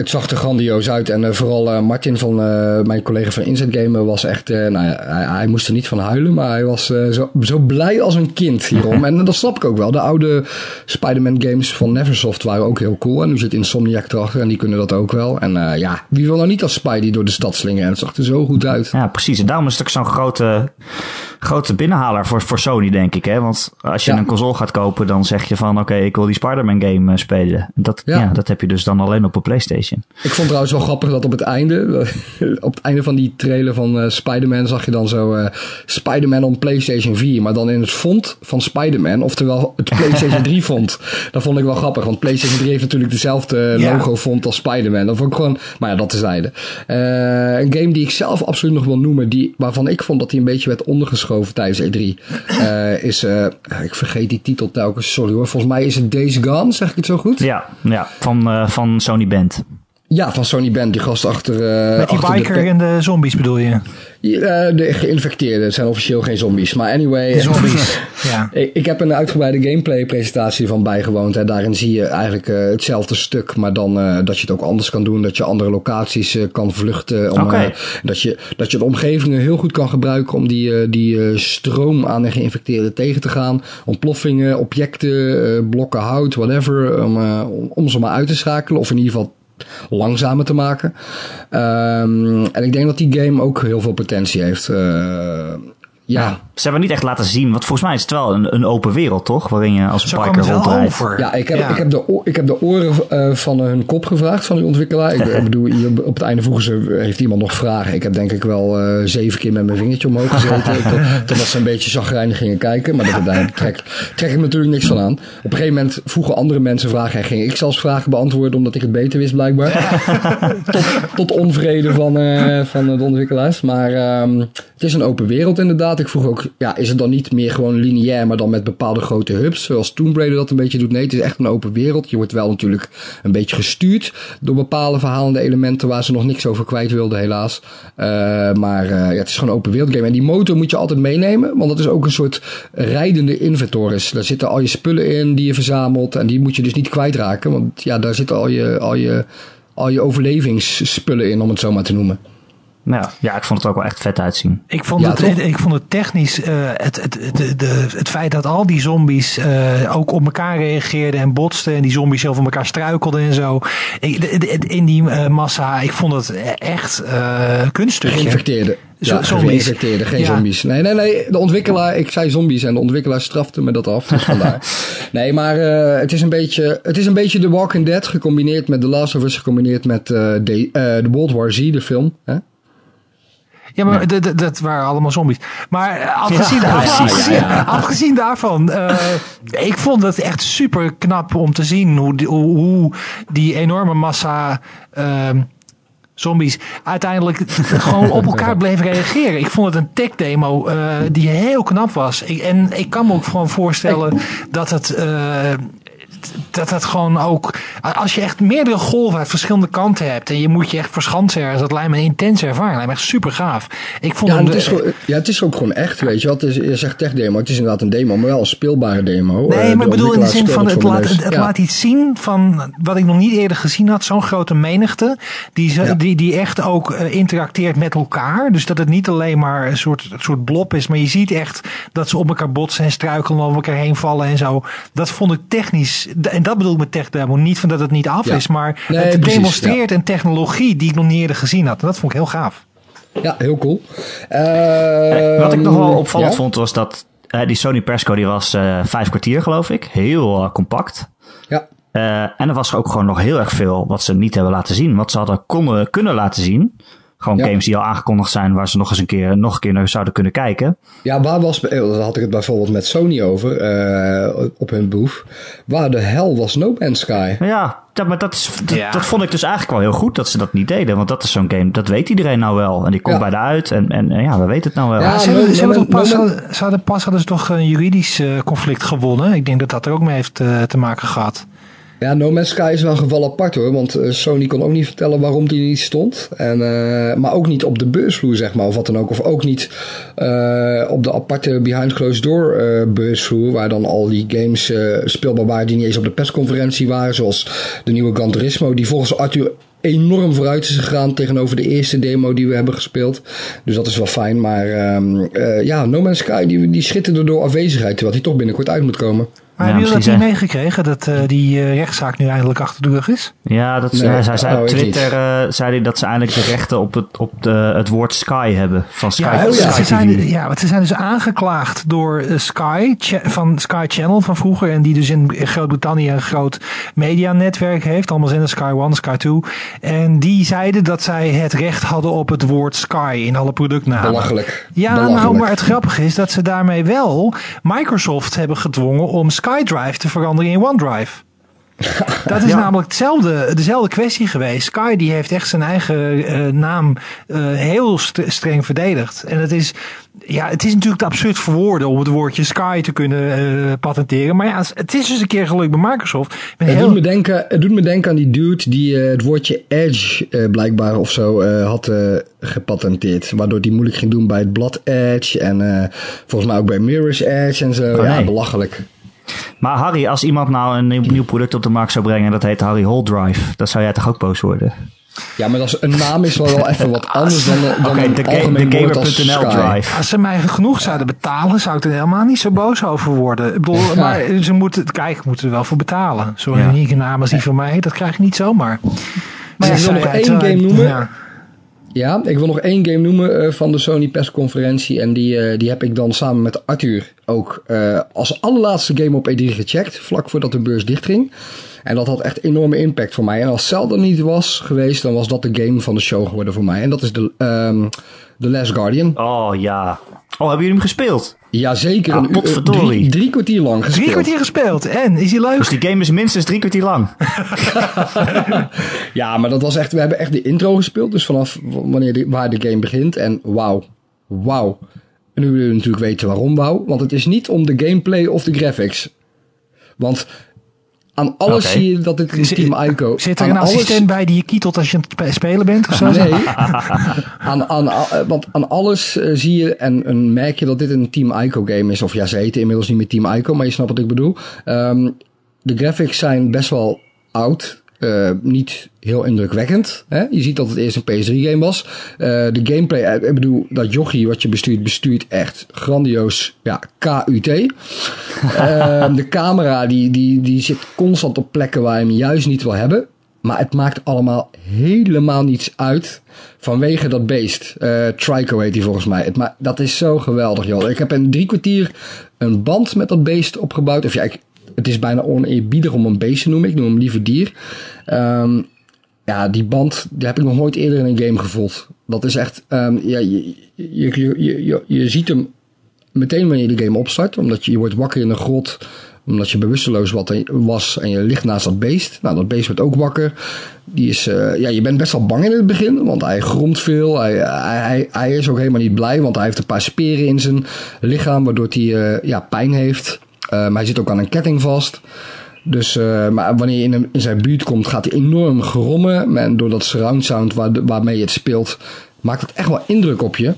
Het zag er grandioos uit. En uh, vooral uh, Martin van uh, mijn collega van Inside Gamer was echt... nou ja, hij, hij, moest er niet van huilen, maar hij was zo, zo blij als een kind hierom. en dat snap ik ook wel. De oude Spider-Man games van Neversoft waren ook heel cool. En nu zit Insomniac erachter en die kunnen dat ook wel. En ja, wie wil nou niet als Spidey door de stad slingen? En het zag er zo goed uit. Ja, precies. En daarom is het ook zo'n grote, grote binnenhaler voor, voor Sony, denk ik. Hè? Want als je ja. een console gaat kopen, dan zeg je van... Oké, okay, ik wil die Spider-Man game spelen. Dat, ja. ja. dat heb je dus dan alleen op een PlayStation. Ik vond trouwens wel grappig dat op het einde, op het einde van die trailer van uh, Spider-Man zag je dan zo uh, Spider-Man op PlayStation 4, maar dan in het font van Spider-Man, oftewel het PlayStation 3 font. Dat vond ik wel grappig, want PlayStation 3 heeft natuurlijk dezelfde ja. logo font als Spider-Man. Dat vond ik gewoon, maar ja, dat is zijde. Uh, een game die ik zelf absoluut nog wil noemen, die, waarvan ik vond dat hij een beetje werd ondergeschoven tijdens E3, is, ik vergeet die titel telkens, sorry hoor, volgens mij is het Days Gone, zeg ik het zo goed? Ja, ja van, van Sony Band. Ja, van Sony Band, die gast achter... Met die achter biker de en de zombies bedoel je? Uh, de geïnfecteerden zijn officieel geen zombies. Maar anyway... De zombies, ja. Ik, ik, heb een uitgebreide gameplay presentatie van bijgewoond. En daarin zie je eigenlijk uh, hetzelfde stuk. Maar dan uh, dat je het ook anders kan doen. Dat je andere locaties kan vluchten. Om, okay. dat, je, dat je de omgevingen heel goed kan gebruiken om die, die stroom aan de geïnfecteerden tegen te gaan. Ontploffingen, objecten, blokken hout, whatever. Om ze maar uit te schakelen. Of in ieder geval langzamer te maken. Um, en ik denk dat die game ook heel veel potentie heeft. Uh, ja. Ze hebben niet echt laten zien, want volgens mij is het wel een, een open wereld, toch? Waarin je als biker rondrijdt. Ja, ik heb, ja. Ik, heb de, ik heb de oren uh, van hun kop gevraagd, van die ontwikkelaar. Ik bedoel, hier op het einde vroegen ze, heeft iemand nog vragen? Ik heb denk ik wel uh, zeven keer met mijn vingertje omhoog gezeten. totdat ze een beetje zagrijnig gingen kijken. Maar dat, daar trek, trek ik natuurlijk niks van aan. Op een gegeven moment vroegen andere mensen vragen en ging ik zelfs vragen beantwoorden, omdat ik het beter wist blijkbaar. tot, tot onvrede van, uh, van de ontwikkelaars. Maar um, het is een open wereld inderdaad. Ik vroeg ook ja, is het dan niet meer gewoon lineair, maar dan met bepaalde grote hubs, zoals Tomb Raider dat een beetje doet? Nee, het is echt een open wereld. Je wordt wel natuurlijk een beetje gestuurd door bepaalde verhalende elementen waar ze nog niks over kwijt wilden, helaas. Uh, maar uh, ja, het is gewoon een open wereld game. En die motor moet je altijd meenemen, want dat is ook een soort rijdende inventoris. Daar zitten al je spullen in die je verzamelt en die moet je dus niet kwijtraken, want ja, daar zitten al je, al je, al je overlevingsspullen in, om het zo maar te noemen. Nou, ja, ik vond het ook wel echt vet uitzien. Ik vond, Ja, het, toch? ik vond het technisch, eh, het, het, het, de, het feit dat al die zombies eh, ook op elkaar reageerden en botsten. En die zombies over elkaar struikelden en zo. Ik, de- de- in die eh, massa, ik vond het echt eh kunststukje. Geïnfecteerde. Zo- Ja, zombies. geïnfecteerde, geen Ja. zombies. Nee, nee, nee. De ontwikkelaar, ik zei zombies en de ontwikkelaar strafte me dat af. Dus vandaar. nee, maar eh, het, is een beetje, het is een beetje The Walking Dead gecombineerd met The Last of Us, gecombineerd met eh, de, eh, de World War Z, de film. Hè? Ja, maar dat waren allemaal zombies. Maar afgezien, afgezien, afgezien, daarvan, ik vond het echt super knap om te zien hoe die, hoe die enorme massa ehm, zombies uiteindelijk gewoon op elkaar bleven reageren. Ik vond het een tech demo uh, die heel knap was. Ik, en ik kan me ook gewoon voorstellen dat het dat dat gewoon ook. Als je echt meerdere golven uit verschillende kanten hebt. en je moet je echt verschansen ergens. dat lijkt me een intense ervaring. lijkt me echt super gaaf. Ik vond ja, het is gewoon, ja, het is ook gewoon echt. Weet je wat? Je zegt tech demo. Het is inderdaad een demo, maar wel een speelbare demo. Nee, uh, maar ik bedoel in de zin van. Het, laat, het, laat iets zien van. wat ik nog niet eerder gezien had. Zo'n grote menigte. Die, die, die echt ook uh, interacteert met elkaar. Dus dat het niet alleen maar een soort, een soort blob is. maar je ziet echt dat ze op elkaar botsen en struikelen. over elkaar heen vallen en zo. Dat vond ik technisch en dat bedoel ik met tech demo. Niet van dat het niet af is, maar het demonstreert een technologie die ik nog niet eerder gezien had. En dat vond ik heel gaaf. Ja, heel cool. Wat ik nog wel ehm, opvallend vond was dat uh, die Sony Persco die was uh, vijf kwartier geloof ik. Heel uh, compact. Ja. en er was ook gewoon nog heel erg veel wat ze niet hebben laten zien. Wat ze hadden konden, kunnen laten zien. Gewoon games die al aangekondigd zijn waar ze nog eens een keer, nog een keer naar zouden kunnen kijken. Ja, waar was, eh, daar had ik het bijvoorbeeld met Sony over, uh, op hun boef. Waar de hel was No Man's Sky? Ja, dat, maar dat, is, dat, vond ik dus eigenlijk wel heel goed dat ze dat niet deden. Want dat is zo'n game, dat weet iedereen nou wel. En die komt bij de uit en, en, ja, we weten het nou wel. Ja, ze, no, ze, pas, ze hadden pas hadden ze toch een juridisch uh, conflict gewonnen. Ik denk dat dat er ook mee heeft uh, te maken gehad. Ja, No Man's Sky is wel een geval apart hoor. Want eh, Sony kon ook niet vertellen waarom die niet stond. En, uh, maar ook niet op de beursvloer, zeg maar. Of wat dan ook. Of ook niet uh, op de aparte Behind Closed Door beursvloer. Waar dan al die games speelbaar waren die niet eens op de persconferentie waren. Zoals de nieuwe Gran Turismo. Die volgens Arthur enorm vooruit is gegaan tegenover de eerste demo die we hebben gespeeld. Dus dat is wel fijn. Maar um, ja, No Man's Sky die, die schitterde door afwezigheid. Terwijl die toch binnenkort uit moet komen. Maar ja, hebben jullie dat niet meegekregen, dat uh, die uh, rechtszaak nu eindelijk achter de rug is? Ja, dat, nee, uh, zij zei op Twitter uh, zei hij dat ze eindelijk de rechten op het, op de, het woord Sky hebben. Van Sky, ja, oh, ja. Ze zijn, ja, want ze zijn dus aangeklaagd door Sky, van Sky Channel van vroeger. En die dus in Groot-Brittannië een groot medianetwerk heeft. Allemaal in de Sky One, Sky 2. En die zeiden dat zij het recht hadden op het woord Sky in alle productnamen. Belachelijk. Ja, Belachelijk. nou, maar het grappige is dat ze daarmee wel Microsoft hebben gedwongen om Sky SkyDrive te veranderen in OneDrive. Dat is namelijk hetzelfde, dezelfde kwestie geweest. Sky die heeft echt zijn eigen uh, naam uh, heel st streng verdedigd. En het is, ja, het is natuurlijk te absurd voor woorden om het woordje Sky te kunnen uh, patenteren. Maar ja, het is dus een keer gelukt bij Microsoft. Het, heel... doet me denken, het doet me denken aan die dude die het woordje Edge blijkbaar of zo had gepatenteerd. Waardoor die moeilijk ging doen bij het blad Edge. En volgens mij ook bij Mirror's Edge en zo. Oh, ja, nee. belachelijk. Maar Harry, als iemand nou een nieuw, nieuw product op de markt zou brengen en dat heet Harry Hole Drive, dan zou jij toch ook boos worden? Ja, maar dat is, een naam is wel, wel even wat anders dan, dan okay, de, algemeen als Drive. Als ze mij genoeg zouden betalen, zou ik er helemaal niet zo boos over worden. Ik bedoel, ja. maar ze moeten, kijk, moeten er wel voor betalen. Zo'n ja. unieke naam als die van mij, dat krijg je niet zomaar. Maar ik wil nog één game noemen. Ja. Ja, ik wil nog één game noemen uh, van de Sony persconferentie. En die, uh, die heb ik dan samen met Arthur ook uh, als allerlaatste game op E3 gecheckt. Vlak voordat de beurs dichtging. En dat had echt enorme impact voor mij. En als Zelda niet was geweest, dan was dat de game van de show geworden voor mij. En dat is de, um, The Last Guardian. Oh ja. Oh, hebben jullie hem gespeeld? Jazeker. Ah, een, drie, drie kwartier lang gespeeld. Drie kwartier gespeeld. En, is hij leuk? Dus die game is minstens drie kwartier lang. ja, maar dat was echt... We hebben echt de intro gespeeld. Dus vanaf wanneer de, waar de game begint. En wauw. Wauw. En nu willen we natuurlijk weten waarom wauw. Want het is niet om de gameplay of de graphics. Want aan alles okay. zie je dat dit een Team Ico... Zit er een alles... assistent bij die je kietelt als je aan het spelen bent? Of zo? Nee. aan, aan, want aan alles uh, zie je en, en, merk je dat dit een Team Ico game is. Of ja, ze heten inmiddels niet meer Team Ico, maar je snapt wat ik bedoel. Um, de graphics zijn best wel oud. Uh, niet heel indrukwekkend. Hè? Je ziet dat het eerst een PS3-game was. Uh, de gameplay, ik bedoel, dat jochie wat je bestuurt, bestuurt echt grandioos. Ja, KUT. uh, de camera, die, die, die zit constant op plekken waar je hem juist niet wil hebben. Maar het maakt allemaal helemaal niets uit vanwege dat beest. Uh, Trico heet hij volgens mij. Het ma dat is zo geweldig, joh. Ik heb in drie kwartier een band met dat beest opgebouwd. Of ja, ik, het is bijna oneerbiedig om een beest te noemen. Ik noem hem liever dier. Um, ja, die band die heb ik nog nooit eerder in een game gevoeld. dat is echt, um, ja, je, je, je, je, je ziet hem meteen wanneer je de game opstart, omdat je, je wordt wakker in een grot omdat je bewusteloos was en je ligt naast dat beest. Nou, dat beest wordt ook wakker. Die is, uh, ja, je bent best wel bang in het begin, want hij gromt veel. Hij, hij, hij is ook helemaal niet blij, want hij heeft een paar speren in zijn lichaam, waardoor hij uh, ja, pijn heeft. Uh, maar hij zit ook aan een ketting vast. Dus, uh, maar wanneer je in, in, zijn buurt komt, gaat hij enorm grommen. En door dat surround sound waar, waarmee je het speelt, maakt het echt wel indruk op je.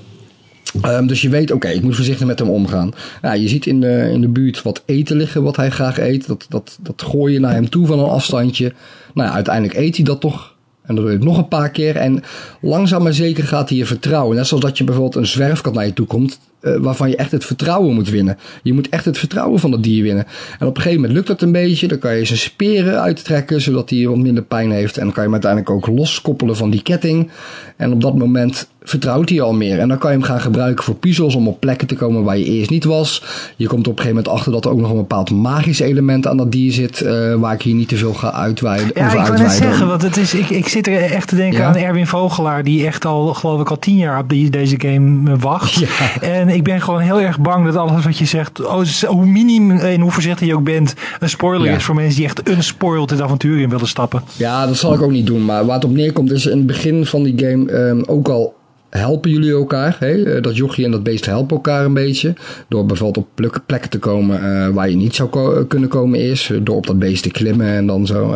Um, dus je weet, oké, ik moet voorzichtig met hem omgaan. Ja, je ziet in de, in de buurt wat eten liggen, wat hij graag eet. Dat, dat, dat gooi je naar hem toe van een afstandje. Nou ja, uiteindelijk eet hij dat toch. En dat doe je nog een paar keer. En langzaam maar zeker gaat hij je vertrouwen. Net zoals dat je bijvoorbeeld een zwerfkat naar je toe komt. Uh, waarvan je echt het vertrouwen moet winnen. Je moet echt het vertrouwen van dat dier winnen. En op een gegeven moment lukt dat een beetje. Dan kan je zijn speren uittrekken, zodat hij wat minder pijn heeft. En dan kan je hem uiteindelijk ook loskoppelen van die ketting. En op dat moment vertrouwt hij al meer. En dan kan je hem gaan gebruiken voor puzzels om op plekken te komen waar je eerst niet was. Je komt op een gegeven moment achter dat er ook nog een bepaald magisch element aan dat dier zit. Uh, waar ik hier niet te veel ga uitweiden. Ja, ik wil net zeggen, want het is, ik, ik zit er echt te denken ja? aan Erwin Vogelaar. Die echt al, geloof ik, al tien jaar op die, deze game wacht. Ja. En ik ben gewoon heel erg bang dat alles wat je zegt, oh, hoe minim en hoe voorzichtig je ook bent, een spoiler ja. is voor mensen die echt unspoiled het avontuur in willen stappen. Ja, dat zal ik ook niet doen. Maar waar het op neerkomt is in het begin van die game um, ook al helpen jullie elkaar. Hè? Eh, dat jochie en dat beest helpen elkaar een beetje. Door bijvoorbeeld op plekken te komen uh, waar je niet zou ko kunnen komen eerst. Door op dat beest te klimmen en dan zo.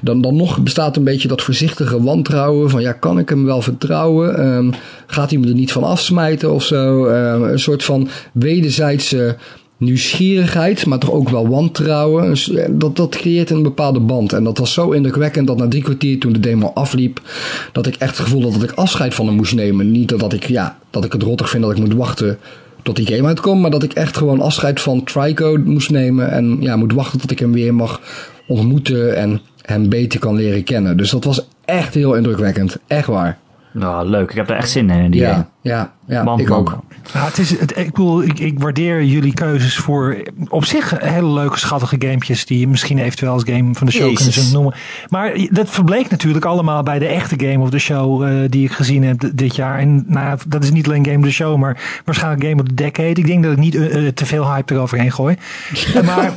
Dan, dan nog bestaat een beetje dat voorzichtige wantrouwen. Van ja, kan ik hem wel vertrouwen? Um, gaat hij me er niet van afsmijten of zo? Um, een soort van wederzijdse nieuwsgierigheid, maar toch ook wel wantrouwen. Dus, eh, dat, dat creëert een bepaalde band. En dat was zo indrukwekkend dat na drie kwartier toen de demo afliep, dat ik echt het gevoel had dat ik afscheid van hem moest nemen. Niet dat ik, ja, dat ik het rottig vind dat ik moet wachten tot die game uitkomt, maar dat ik echt gewoon afscheid van Trico moest nemen en ja, moet wachten tot ik hem weer mag ontmoeten en hem beter kan leren kennen. Dus dat was echt heel indrukwekkend. Echt waar. Nou, leuk. Ik heb er echt zin in, in die ja, Ja, ja, man, ik man. ook. Ja, het is, het, ik, bedoel, ik, ik, waardeer jullie keuzes voor op zich hele leuke, schattige gamepjes die je misschien eventueel als game van de show Jezus. kunnen noemen. Maar dat verbleek natuurlijk allemaal bij de echte game of the show uh, die ik gezien heb dit jaar. En nou, dat is niet alleen game of the show, maar waarschijnlijk game of the decade. Ik denk dat ik niet uh, uh, te veel hype eroverheen gooi. maar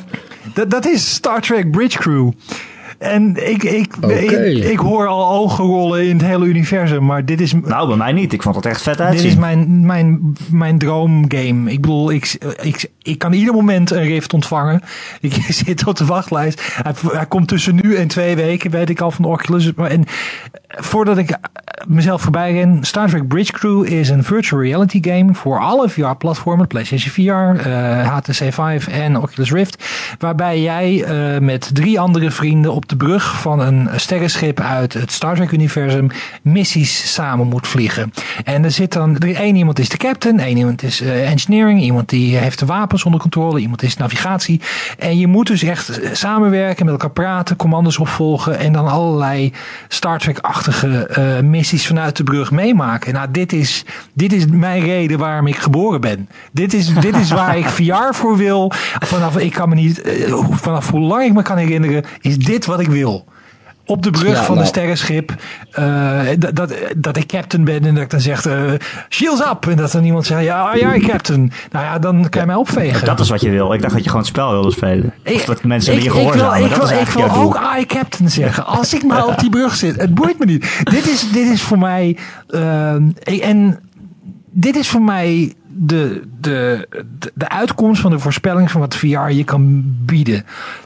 dat, dat is Star Trek Bridge Crew. En ik, ik, okay. ik, ik, hoor al ogen rollen in het hele universum, maar dit is... Nou, bij mij niet. Ik vond het echt vet uitzien. Dit is mijn, mijn, mijn droomgame. Ik bedoel, ik, ik, ik kan ieder moment een rift ontvangen. Ik zit op de wachtlijst. Hij, hij komt tussen nu en twee weken, weet ik al, van de Oculus. En voordat ik mezelf voorbij ren, Star Trek Bridge Crew is een virtual reality game voor alle VR-platformen, PlayStation VR, HTC Vive en Oculus Rift, waarbij jij uh, met drie andere vrienden op de brug van een sterrenschip uit het Star Trek-universum missies samen moet vliegen. En er zit dan, één iemand is de captain, één iemand is uh, engineering, iemand die heeft de wapens onder controle, iemand is navigatie. En je moet dus echt samenwerken, met elkaar praten, commando's opvolgen en dan allerlei Star Trek-achtige uh, vanuit de brug meemaken. Nou, dit is, dit is mijn reden waarom ik geboren ben. Dit is, dit is waar ik VR voor wil. Vanaf, ik kan me niet, uh, vanaf hoe lang ik me kan herinneren, is dit wat ik wil op de brug ja, van nou. een sterrenschip. Uh, dat, dat ik captain ben en dat ik dan zeg, uh, shields up. En dat dan iemand zegt, ja, ja, captain. Nou ja, dan kan je mij opvegen. Dat is wat je wil. Ik dacht dat je gewoon het spel wilde spelen. Ik, of dat mensen ik, die je gehoorzamen. Ik wil, ik wil, ik wil ook I captain zeggen. Als ik maar op die brug zit. Het boeit me niet. dit, is, dit is voor mij... Uh, en dit is voor mij de, de, de uitkomst van de voorspelling van wat VR je kan bieden.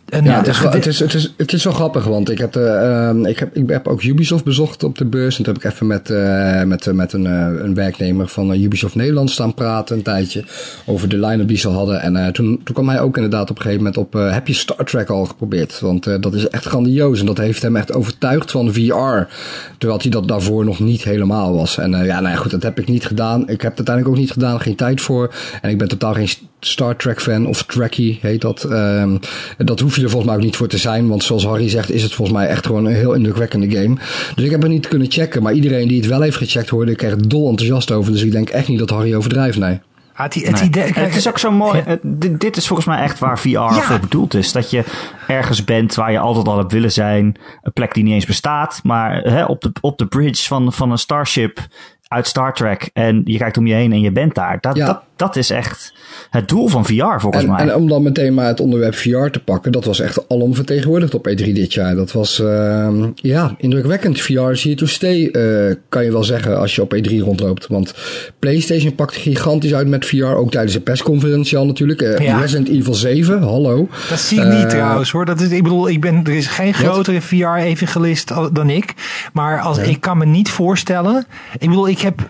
En ja, het is, wel, het, is, het, is, het is wel grappig, want ik heb, uh, ik, heb, ik heb ook Ubisoft bezocht op de beurs. En toen heb ik even met, uh, met, met een, uh, een werknemer van Ubisoft Nederland staan praten een tijdje. Over de line-up die ze hadden. En toen, toen kwam hij ook inderdaad op een gegeven moment op, heb je Star Trek al geprobeerd? Want dat is echt grandioos en dat heeft hem echt overtuigd van VR. Terwijl hij dat daarvoor nog niet helemaal was. En ja, nou ja, goed, dat heb ik niet gedaan. Ik heb het uiteindelijk ook niet gedaan, geen tijd voor. En ik ben totaal geen Star Trek fan, of Trekkie heet dat. Um, dat hoef je er volgens mij ook niet voor te zijn, want zoals Harry zegt is het volgens mij echt gewoon een heel indrukwekkende game. Dus ik heb het niet kunnen checken, maar iedereen die het wel heeft gecheckt hoorde ik er dol enthousiast over. Dus ik denk echt niet dat Harry overdrijft, nee. Het, het, idee, het, is ook zo mooi. dit, dit, is volgens mij echt waar VR ja. voor bedoeld is. Dat je ergens bent waar je altijd al hebt willen zijn. Een plek die niet eens bestaat. Maar hè, op, de, op de bridge van, van een starship uit Star Trek en je kijkt om je heen en je bent daar. Dat, dat, dat is echt het doel van VR volgens en, mij. En om dan meteen maar het onderwerp VR te pakken, dat was echt alom vertegenwoordigd op E3 dit jaar. Dat was uh, ja, indrukwekkend. VR is here to stay, uh, kan je wel zeggen als je op E3 rondloopt. Want PlayStation pakt gigantisch uit met VR, ook tijdens de persconferentie al natuurlijk. Uh, ja. Resident Evil 7, hallo. Dat zie ik niet trouwens hoor. Dat is, ik bedoel, ik ben, er is geen grotere VR-evangelist dan ik. Maar als, ik kan me niet voorstellen, ik bedoel, ik, heb,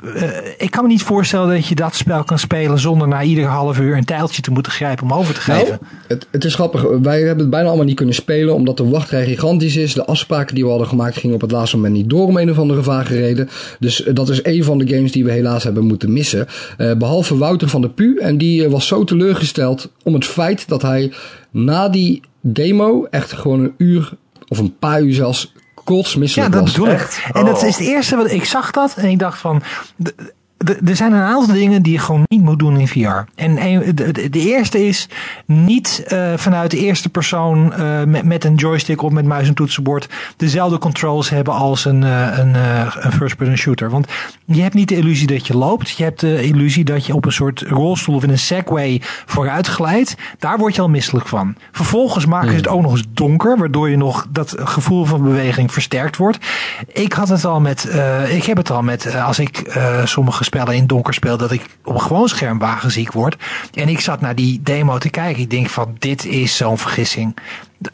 ik kan me niet voorstellen dat je dat spel kan spelen zonder na ieder half uur een tijltje te moeten grijpen om over te geven. Nou, het, het, is grappig. Wij hebben het bijna allemaal niet kunnen spelen omdat de wachtrij gigantisch is. De afspraken die we hadden gemaakt gingen op het laatste moment niet door om een of andere vage reden. Dus uh, dat is een van de games die we helaas hebben moeten missen. Uh, behalve Wouter van der Pu. En die uh, was zo teleurgesteld om het feit dat hij na die demo echt gewoon een uur of een paar uur zelfs kotsmisselijk was. Ja, dat bedoel ik. En dat is het eerste wat ik zag dat en ik dacht van er zijn een aantal dingen die je gewoon niet moet doen in VR. En de, eerste is niet uh, vanuit de eerste persoon uh, met, met een joystick of met muis en toetsenbord dezelfde controls hebben als een, uh, een, een first-person shooter. Want je hebt niet de illusie dat je loopt. Je hebt de illusie dat je op een soort rolstoel of in een segway vooruit glijdt. Daar word je al misselijk van. Vervolgens maken ze het ook nog eens donker, waardoor je nog dat gevoel van beweging versterkt wordt. Ik had het al met, ik heb het al met, als ik sommige spellen in donker speel, dat ik op een gewoon scherm wagenziek word. En ik zat naar die demo te kijken. Ik denk van, dit is zo'n vergissing.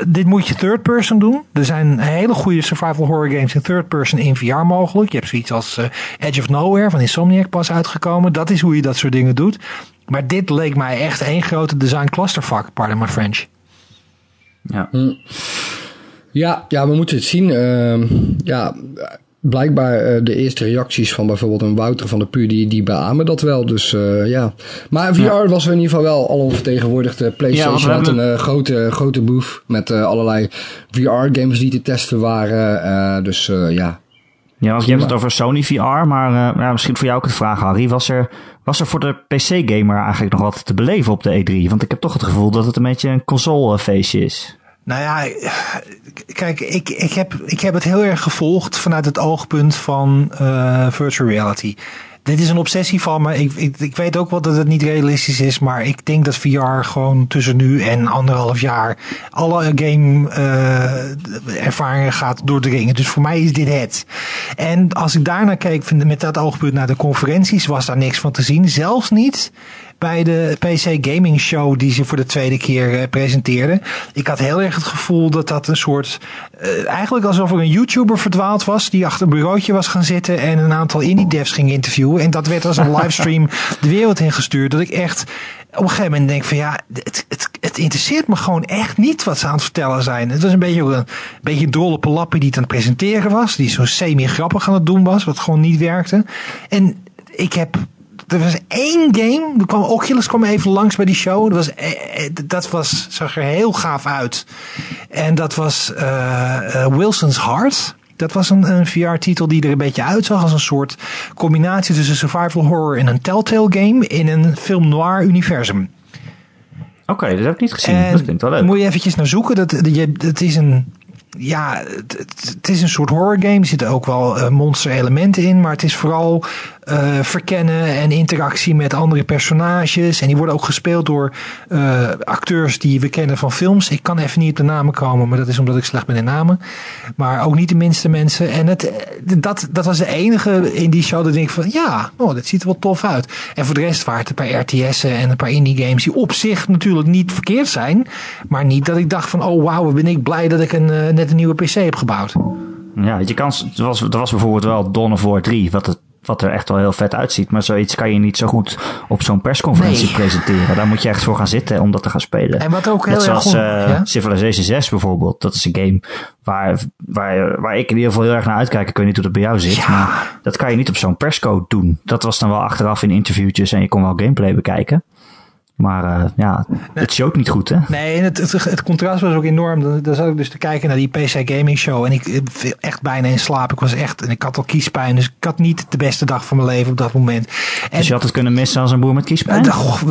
dit moet je third person doen. Er zijn hele goede survival horror games in third person in VR mogelijk. Je hebt zoiets als uh, Edge of Nowhere van Insomniac pas uitgekomen. Dat is hoe je dat soort dingen doet. Maar dit leek mij echt één grote design clusterfuck, pardon my French. Ja. Hm. Ja, ja, we moeten het zien. Uh, ja, blijkbaar uh, de eerste reacties van bijvoorbeeld een Wouter van der Puur, die, die beamen dat wel. Dus uh, ja. Maar VR ja. was in ieder geval wel al onvertegenwoordigd. Uh, PlayStation ja, had een uh, grote, grote booth met allerlei VR-games die te testen waren. dus ja. Ja, je hebt het over Sony VR, maar ja, misschien voor jou ook de vraag, Harry. Was er, was er voor de PC-gamer eigenlijk nog wat te beleven op de E3? Want ik heb toch het gevoel dat het een beetje een console-feestje is. Nou ja, kijk, ik, ik, heb, ik heb het heel erg gevolgd vanuit het oogpunt van uh, virtual reality. Dit is een obsessie van me. Ik, ik, weet ook wel dat het niet realistisch is, maar ik denk dat VR gewoon tussen nu en anderhalf jaar alle game uh, ervaringen gaat doordringen. Dus voor mij is dit het. En als ik daarnaar keek met dat oogpunt naar de conferenties, was daar niks van te zien. Zelfs niet bij de PC Gaming Show die ze voor de tweede keer uh, presenteerden. Ik had heel erg het gevoel dat dat een soort, uh, eigenlijk alsof er een YouTuber verdwaald was die achter een bureautje was gaan zitten en een aantal indie devs ging interviewen. En dat werd als een livestream de wereld ingestuurd. Dat ik echt op een gegeven moment denk van ja, het, het, het interesseert me gewoon echt niet wat ze aan het vertellen zijn. Het was een beetje een, een beetje drolle pelappie die het aan het presenteren was. Die zo semi-grappig aan het doen was, wat gewoon niet werkte. En ik heb er was één game. Er kwam, Oculus kwam even langs bij die show. Dat, was, dat was, zag er heel gaaf uit. En dat was uh, uh, Wilson's Heart. Dat was een, een VR-titel die er een beetje uitzag als een soort combinatie tussen survival horror en een Telltale game in een film noir universum. Oké, okay, dat heb ik niet gezien. En dat klinkt wel leuk. Moet je eventjes naar zoeken. Dat, dat, dat is een ja, het, het, is een soort horror game. Er zitten ook wel uh, monster elementen in, maar het is vooral uh, verkennen en interactie met andere personages. En die worden ook gespeeld door uh, acteurs die we kennen van films. Ik kan even niet op de namen komen, maar dat is omdat ik slecht ben in namen. Maar ook niet de minste mensen. En het, dat, dat was de enige in die show dat ik van, ja, oh, dat ziet er wel tof uit. En voor de rest waren het een paar RTS'en en een paar indie games die op zich natuurlijk niet verkeerd zijn. Maar niet dat ik dacht van, oh wauw, ben ik blij dat ik een, net een nieuwe PC heb gebouwd. Ja, je kan, er, was, er was bijvoorbeeld wel Dawn of War 3, wat het wat er echt wel heel vet uitziet. Maar zoiets kan je niet zo goed op zo'n persconferentie nee. presenteren. Daar moet je echt voor gaan zitten om dat te gaan spelen. En wat ook heel Net zoals uh, ja? Civilization 6 bijvoorbeeld. Dat is een game waar, waar, waar ik in ieder geval heel erg naar uitkijk. Ik weet niet hoe dat bij jou zit. Ja. Maar dat kan je niet op zo'n perscode doen. Dat was dan wel achteraf in interviewtjes en je kon wel gameplay bekijken. Maar uh, ja, het showt niet goed, hè? Nee, het, het, het, contrast was ook enorm. Dan, zat ik dus te kijken naar die PC Gaming Show. En ik viel echt bijna in slaap. Ik was echt, en ik had al kiespijn. Dus ik had niet de beste dag van mijn leven op dat moment. En, dus je had het kunnen missen als een boer met kiespijn? Oh,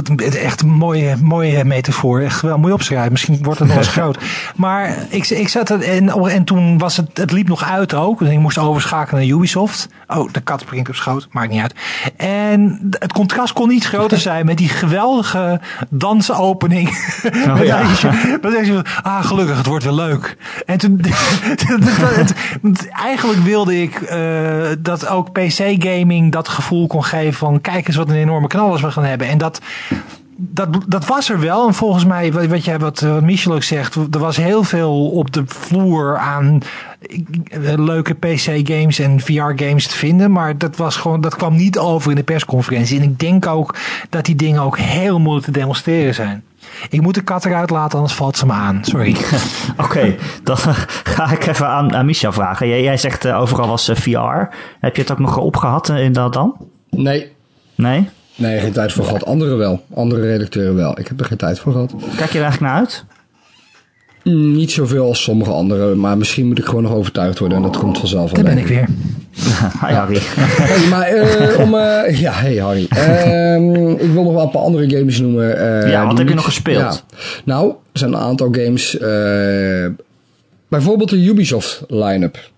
echt een mooie, mooie metafoor. Echt wel mooi opschrijven. Misschien wordt het nog eens groot. Maar ik, ik zat er en, en toen was het, het liep nog uit ook. Dus ik moest overschakelen naar Ubisoft. Oh, de kat springt op schoot. Maakt niet uit. En het contrast kon niet groter zijn met die geweldige dansopening. Oh, ja. Dan zeg je, ah gelukkig, het wordt weer leuk. En toen, eigenlijk wilde ik uh, dat ook PC gaming dat gevoel kon geven van kijk eens wat een enorme knallers we gaan hebben. En dat, dat, dat was er wel. En volgens mij, wat, jij, wat, wat Michel ook zegt, er was heel veel op de vloer aan leuke PC-games en VR-games te vinden. Maar dat, was gewoon, dat kwam niet over in de persconferentie. En ik denk ook dat die dingen ook heel moeilijk te demonstreren zijn. Ik moet de kat eruit laten, anders valt ze me aan. Sorry. Oké, dan ga ik even aan, aan Micha vragen. Jij, jij zegt uh, overal was uh, VR. Heb je het ook nog opgehad in dat dan? Nee. Nee? Nee, geen tijd voor gehad. Anderen wel. Andere redacteuren wel. Ik heb er geen tijd voor gehad. Kijk je er eigenlijk naar uit? Niet zoveel als sommige anderen, maar misschien moet ik gewoon nog overtuigd worden en dat komt vanzelf al. Daar ben ik weer. Hi Harry. Hey, maar uh, om, uh, ja, hey Harry. Uh, ik wil nog wel een paar andere games noemen. Eh, ja, wat heb je nog gespeeld? Ja. Nou, er zijn een aantal games. bijvoorbeeld de Ubisoft line-up.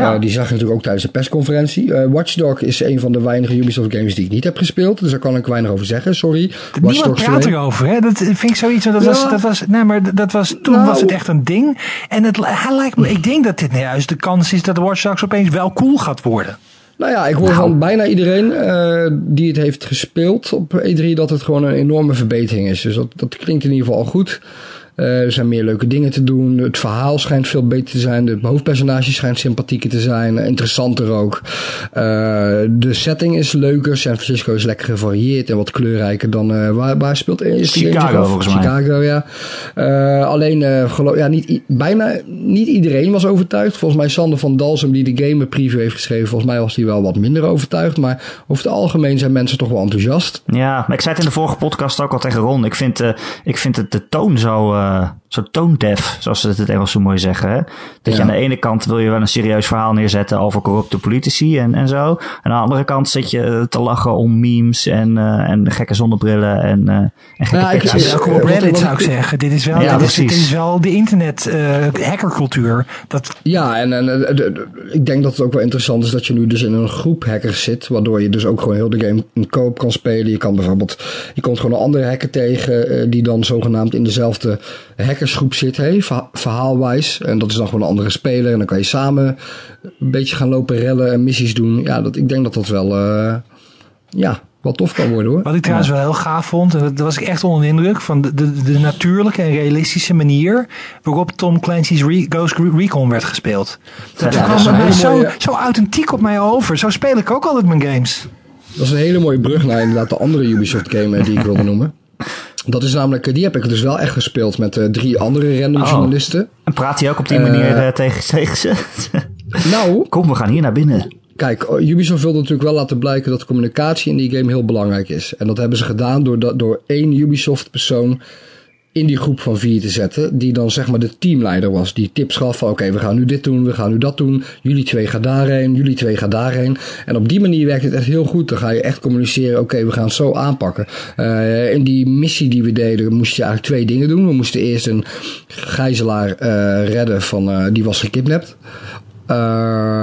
Ja. Uh, die zag je natuurlijk ook tijdens de persconferentie. Uh, Watchdog is een van de weinige Ubisoft games die ik niet heb gespeeld. Dus daar kan ik weinig over zeggen, sorry. Niemand praat erover, hè? Dat vind ik zoiets. Dat, was, dat was, nee, maar dat was, toen nou, was het echt een ding. En het, hij lijkt me, ik denk dat dit nou juist de kans is dat Watch Dogs opeens wel cool gaat worden. Nou ja, ik hoor nou. van bijna iedereen uh, die het heeft gespeeld op E3 dat het gewoon een enorme verbetering is. Dus dat, dat klinkt in ieder geval goed. Uh, er zijn meer leuke dingen te doen. Het verhaal schijnt veel beter te zijn. De hoofdpersonage schijnt sympathieker te zijn. Interessanter ook. Uh, de setting is leuker. San Francisco is lekker gevarieerd en wat kleurrijker dan... Uh, waar, waar speelt is Chicago volgens mij. Chicago, ja. alleen, geloof, ja, niet, bijna niet iedereen was overtuigd. Volgens mij Sander van Dalsem, die de game preview heeft geschreven... volgens mij was hij wel wat minder overtuigd. Maar over het algemeen zijn mensen toch wel enthousiast. Ja, maar ik zei het in de vorige podcast ook al tegen Ron. Ik vind, ik vind het de toon zo uh, uh, zo tone-deaf, zoals ze het in het Engels zo mooi zeggen. Hè? Dat je aan de ene kant wil je wel een serieus verhaal neerzetten over corrupte politici en, en zo. En aan de andere kant zit je te lachen om memes en, uh, en gekke zonnebrillen en, uh, en gekke ja, ik, op Reddit zou ik zeggen. Dit is wel, ja, dit, is, dit is wel de internet uh, hackercultuur. Dat... Ja, en, en ik denk dat het ook wel interessant is dat je nu dus in een groep hackers zit. Waardoor je dus ook gewoon heel de game in koop kan spelen. Je kan bijvoorbeeld, je komt gewoon een andere hacker tegen die dan zogenaamd in dezelfde hackersgroep zit, hey, verhaalwijs. En dat is dan gewoon een andere speler. En dan kan je samen een beetje gaan lopen rellen en missies doen. Ja, dat, ik denk dat dat wel, uh, ja, wel tof kan worden hoor. Wat ik trouwens wel heel gaaf vond, en daar was ik echt onder de indruk van de, de, de natuurlijke en realistische manier waarop Tom Clancy's Re Ghost Recon werd gespeeld. Dat ja, kwam zo, zo authentiek op mij over. Zo speel ik ook altijd mijn games. Dat is een hele mooie brug naar inderdaad de andere Ubisoft game die ik wilde noemen. Dat is namelijk, eh, die heb ik dus wel echt gespeeld met uh, drie andere random oh. journalisten. En praat hij ook op die manier uh, tegen, tegen ze? nou. Kom, we gaan hier naar binnen. Kijk, Ubisoft wilde natuurlijk wel laten blijken dat communicatie in die game heel belangrijk is. En dat hebben ze gedaan door, door één Ubisoft persoon in die groep van vier te zetten. Die dan zeg maar de teamleider was. Die tips gaf van oké, we gaan nu dit doen, we gaan nu dat doen. Jullie twee gaan daarheen, jullie twee gaan daarheen. En op die manier werkt het echt heel goed. Dan ga je echt communiceren, oké, we gaan het zo aanpakken. Uh, in die missie die we deden moest je eigenlijk twee dingen doen. We moesten eerst een gijzelaar uh, redden van, uh, die was gekidnapt. Uh,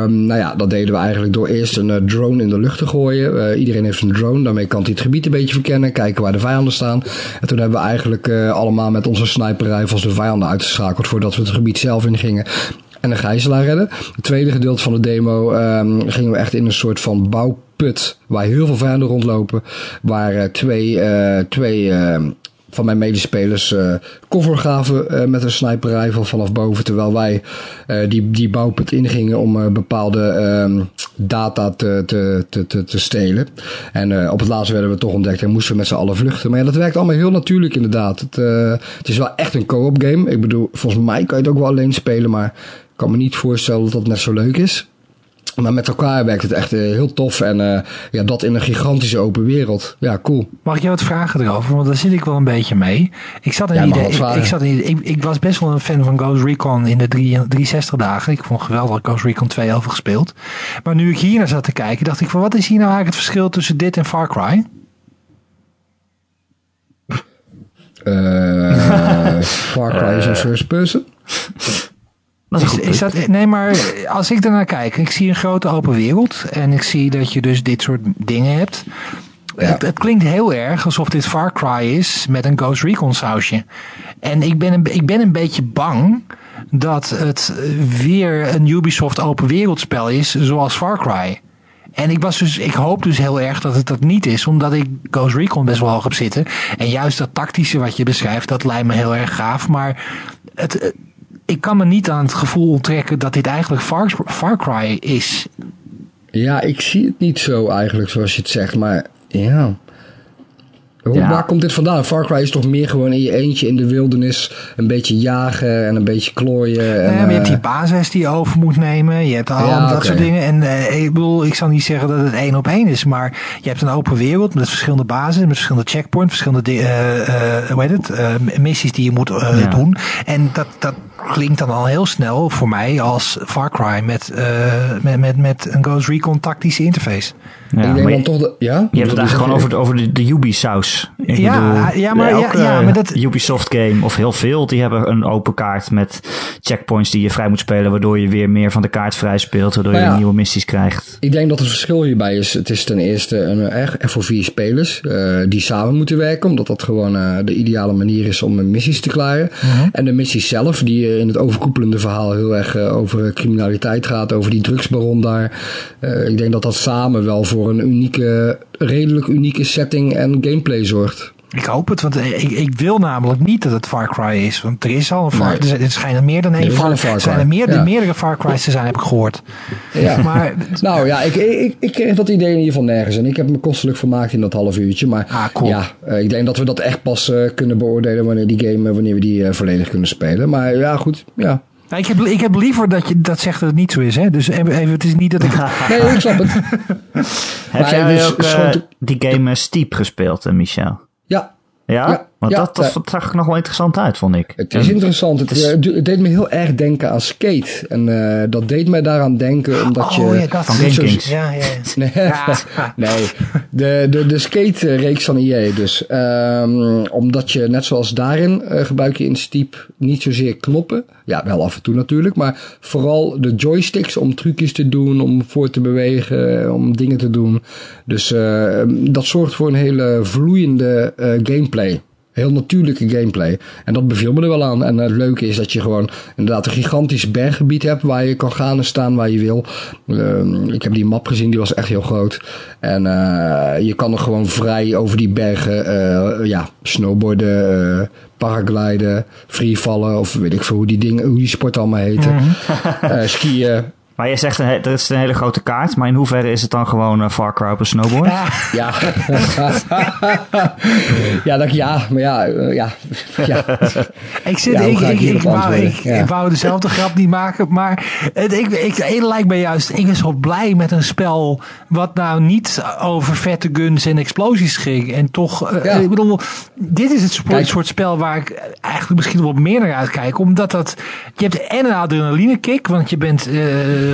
nou ja, dat deden we eigenlijk door eerst een uh, drone in de lucht te gooien. Uh, iedereen heeft een drone, daarmee kan hij het gebied een beetje verkennen, kijken waar de vijanden staan. En toen hebben we eigenlijk eh, allemaal met onze sniperrijfels de vijanden uitgeschakeld voordat we het gebied zelf ingingen en een gijzelaar redden. Het tweede gedeelte van de demo um, gingen we echt in een soort van bouwput waar heel veel vijanden rondlopen. Waar twee, twee ehm, van mijn medespelers uh, gaven uh, met een sniper rifle vanaf boven. Terwijl wij uh, die, die bouwput ingingen om bepaalde um, data te, te, te, te, stelen. En op het laatste werden we toch ontdekt en moesten we met z'n allen vluchten. Maar ja, dat werkt allemaal heel natuurlijk inderdaad. Het, het is wel echt een co-op game. Ik bedoel, volgens mij kan je het ook wel alleen spelen, maar ik kan me niet voorstellen dat dat net zo leuk is. Maar met elkaar werkt het echt heel tof. En ja, dat in een gigantische open wereld. Ja, cool. Mag ik jou wat vragen erover? Want daar zit ik wel een beetje mee. Ik zat in ja, idee, ik, ik, zat in, ik, ik, was best wel een fan van Ghost Recon in de 360 dagen. Ik vond geweldig Ghost Recon 2 over gespeeld. Maar nu ik hier naar zat te kijken, dacht ik van wat is hier nou eigenlijk het verschil tussen dit en Far Cry? Uh, Far Cry is een first person. Dat is, is, dat, nee, maar als ik ernaar kijk, ik zie een grote open wereld en ik zie dat je dus dit soort dingen hebt. Het, het, klinkt heel erg alsof dit Far Cry is met een Ghost Recon sausje. En ik ben een, ik ben een beetje bang dat het weer een Ubisoft open wereldspel is zoals Far Cry. En ik, was dus, ik hoop dus heel erg dat het dat niet is, omdat ik Ghost Recon best wel hoog heb zitten. En juist dat tactische wat je beschrijft, dat lijkt me heel erg gaaf. Maar het, ik kan me niet aan het gevoel onttrekken dat dit eigenlijk Far, Far Cry is. Ja, ik zie het niet zo eigenlijk zoals je het zegt, maar ja. Waar komt dit vandaan? Far Cry is toch meer gewoon in je eentje in de wildernis een beetje jagen en een beetje klooien. En, ja, maar je hebt die eh, basis die je over moet nemen. Je hebt al dat soort dingen. En uh, ik bedoel, ik zal niet zeggen dat het één op één is, maar je hebt een open wereld met verschillende bases, met verschillende checkpoints, verschillende uh, hoe heet het, missies die je moet doen. En dat, dat klinkt dan al heel snel voor mij als Far Cry met, met, met, met een Ghost Recon tactische interface. Ja, ik denk dan toch de, ja? Je hebt het eigenlijk gewoon over, over de, de Ubi-saus. Ja, ja, maar, ja, ja, maar dat... Ubisoft game, of heel veel, die hebben een open kaart met checkpoints die je vrij moet spelen, waardoor je weer meer van de kaart vrij speelt, waardoor je nieuwe missies krijgt. Ik denk dat het verschil hierbij is, het is ten eerste een echt voor vier spelers uh, die samen moeten werken, omdat dat gewoon uh, de ideale manier is om missies te klaren. Uh En de missies zelf, die in het overkoepelende verhaal heel erg uh, over criminaliteit gaat, over die drugsbaron daar. ik denk dat dat samen wel voor een unieke, redelijk unieke setting en gameplay zorgt. Ik hoop het, want ik, ik wil namelijk niet dat het Far Cry is. Want er is al een Far Cry. Er schijnen meer dan één Far, Cry. Er zijn er meer, ja. meerdere Far Cry's te zijn, heb ik gehoord. Ja. Maar, nou ja, ik, ik, ik kreeg dat idee in ieder geval nergens. En ik heb me kostelijk vermaakt in dat half uurtje. Maar ah, cool. ja, eh, ik denk dat we dat echt pas uh, kunnen beoordelen wanneer die game, wanneer we die uh, volledig kunnen spelen. Maar ja, goed. Ja, nou, ik, heb, ik heb liever dat je dat zegt dat het niet zo is. Hè? Dus even, het is niet dat ik... nee, ik snap het. heb jij dus, ook uh, die game Steep gespeeld, Michel? Ja. Ja? Want dat, dat zag er nog wel interessant uit, vond ik. Het is interessant. Het, het, deed me heel erg denken aan skate. En uh, dat deed mij daaraan denken omdat oh, je... Oh ja, dat van Ja, ja. Nee, nee. De, de, de skate-reeks van EA dus. Um, omdat je, net zoals daarin, uh, gebruik je in Steep niet zozeer knoppen. Ja, wel af en toe natuurlijk. Maar vooral de joysticks om trucjes te doen, om voor te bewegen, om dingen te doen. Dus uh, dat zorgt voor een hele vloeiende gameplay heel natuurlijke gameplay. En dat beviel me er wel aan. En het leuke is dat je gewoon inderdaad een gigantisch berggebied hebt waar je kan gaan en staan waar je wil. Uh, ik heb die map gezien, die was echt heel groot. En uh, je kan er gewoon vrij over die bergen uh, ja, snowboarden, uh, paragliden, freevallen of weet ik veel hoe die dingen, hoe die sport allemaal heten. Mm skiën. Maar je zegt, er is een hele grote kaart, maar in hoeverre is het dan gewoon uh, Far Cry op een snowboard? Ja. Ja, dat, ja maar ja, uh, ja, ja. Ik, zit, ja, ik, ik, ik, wou, ik, ja. ik, wou dezelfde grap niet maken, maar het, ik, ik, het lijkt me juist, ik ben zo blij met een spel wat nou niet over vette guns en explosies ging. En toch, uh, ik bedoel, dit is het soort, soort spel waar ik eigenlijk misschien wel meer naar uitkijk, omdat dat, je hebt en een adrenaline kick, want je bent uh,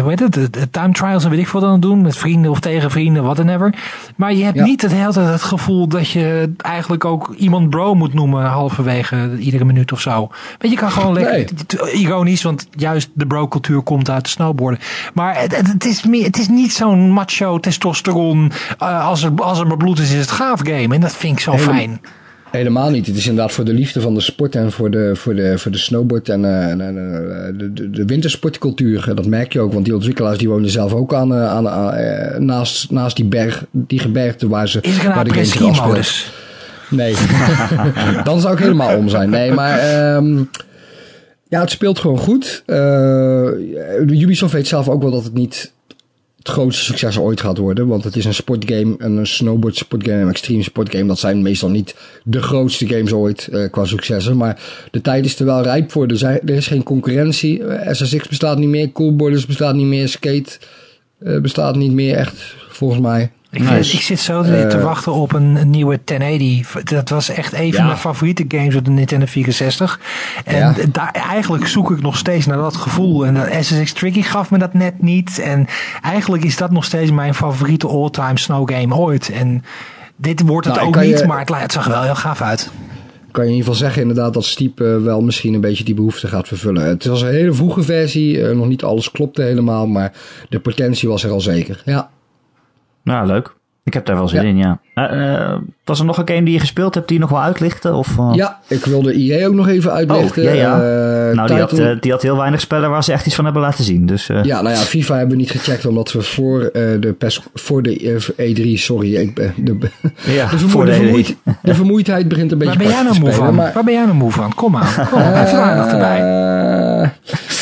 hoe heet het, time trials en weet ik wat dan doen, met vrienden of tegen vrienden, whatever. Maar je hebt niet het hele het gevoel dat je eigenlijk ook iemand bro moet noemen halverwege iedere minuut of zo. Weet je, kan gewoon lekker, ironisch, want juist de bro-cultuur komt uit de snowboarden. Maar het, het, is, meer, het is niet zo'n macho testosteron, uh, als, er, als er maar bloed is, is het gaaf game. En dat vind ik zo fijn. Helemaal niet. Het is inderdaad voor de liefde van de sport en voor de, voor de, voor de snowboard en, uh, en uh, de, de, de wintersportcultuur. Dat merk je ook, want die ontwikkelaars die wonen zelf ook aan, aan, naast, naast die berg, die gebergte waar ze is er waar de game modus? Nee, dan zou ik helemaal om zijn. Nee, maar um, ja, het speelt gewoon goed. Ubisoft weet zelf ook wel dat het niet het grootste succes ooit gaat worden. Want het is een sportgame, een snowboard sportgame, een extreme sportgame. Dat zijn meestal niet de grootste games ooit uh, qua successen. Maar de tijd is er wel rijp voor. Er, zijn, er is geen concurrentie. SSX bestaat niet meer, Coolboarders bestaat niet meer, Skate uh, bestaat niet meer echt, volgens mij. Ik, nice. ik, zit zo te, uh, wachten op een, nieuwe 1080. Dat was echt een ja. van mijn favoriete games op de Nintendo 64. En ja. daar, eigenlijk zoek ik nog steeds naar dat gevoel. En dat SSX Tricky gaf me dat net niet. En eigenlijk is dat nog steeds mijn favoriete all-time snow game ooit. En dit wordt het nou, ook niet, je, maar het, het, zag er wel heel gaaf uit. Kan je in ieder geval zeggen inderdaad dat Steep uh, wel misschien een beetje die behoefte gaat vervullen. Het was een hele vroege versie. Uh, nog niet alles klopte helemaal, maar de potentie was er al zeker. Ja. Nou, leuk. Ik heb daar wel zin ja. in, ja. Uh, was er nog een game die je gespeeld hebt die je nog wel uitlichten? Of, uh... Ja, ik wilde EA ook nog even uitlichten. Oh, ja, ja. Uh, nou, die had, die had heel weinig spellen waar ze echt iets van hebben laten zien. Dus, Ja, nou ja, FIFA hebben we niet gecheckt omdat we voor, de, pers voor de E3, sorry, ik ben, de, ja, de, voor de, de, vermoeid, de, vermoeidheid begint een beetje Waar ben jij nou moe van? Maar... Waar ben jij nou moe van? Kom aan, kom aan. even aandacht erbij.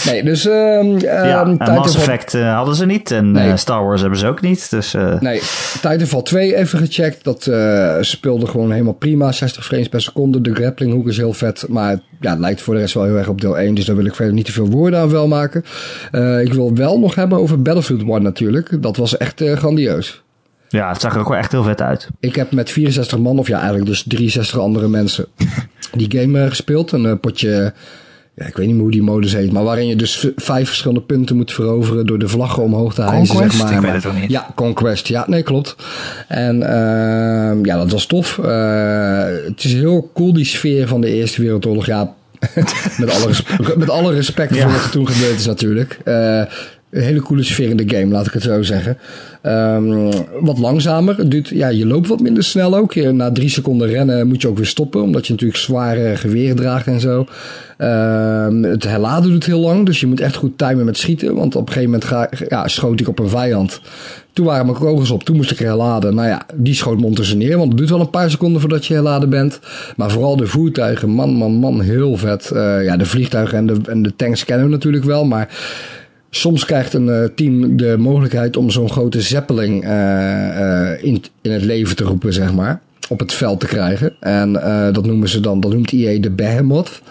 nee, dus... Um, ja, um, Mass Effect hadden ze niet en nee. Star Wars hebben ze ook niet. Dus, nee, Titanfall 2 even gecheckt. Dat uh, speelde gewoon helemaal prima. 60 frames per seconde. De grappling hoek is heel vet. Maar ja, het lijkt voor de rest wel heel erg op deel 1. Dus daar wil ik verder niet te veel woorden aan wel maken. Uh, ik wil wel nog hebben over Battlefield 1 natuurlijk. Dat was echt uh, grandieus. Ja, het zag er ook wel echt heel vet uit. Ik heb met 64 man, of ja eigenlijk dus 63 andere mensen, die game gespeeld. Een potje ja, ik weet niet meer hoe die modus heet, maar waarin je dus vijf verschillende punten moet veroveren door de vlaggen omhoog te hijsen, zeg maar. Ik weet het ook niet. Ja, Conquest. Ja, nee, klopt. En uh, ja, dat was tof. Uh, het is heel cool, die sfeer van de Eerste Wereldoorlog. Ja, met, alle respect, met alle respect ja. voor wat er toen gebeurd is natuurlijk. Uh, een hele coole sfeer in de game, laat ik het zo zeggen. Um, wat langzamer. Duurt, ja, je loopt wat minder snel ook. Na drie seconden rennen moet je ook weer stoppen. Omdat je natuurlijk zware geweren draagt en zo. Um, het herladen doet heel lang. Dus je moet echt goed timen met schieten. Want op een gegeven moment ga, ja, schoot ik op een vijand. Toen waren mijn kogels op. Toen moest ik herladen. Nou ja, die schoot me neer. Want het duurt wel een paar seconden voordat je herladen bent. Maar vooral de voertuigen. Man, man, man. Heel vet. Uh, ja, de vliegtuigen en de, en de tanks kennen we natuurlijk wel. Maar Soms krijgt een uh, team de mogelijkheid om zo'n grote zeppeling uh, uh, in, in het leven te roepen, zeg maar. Op het veld te krijgen. En dat noemen ze dan, dat noemt IE de Behemoth.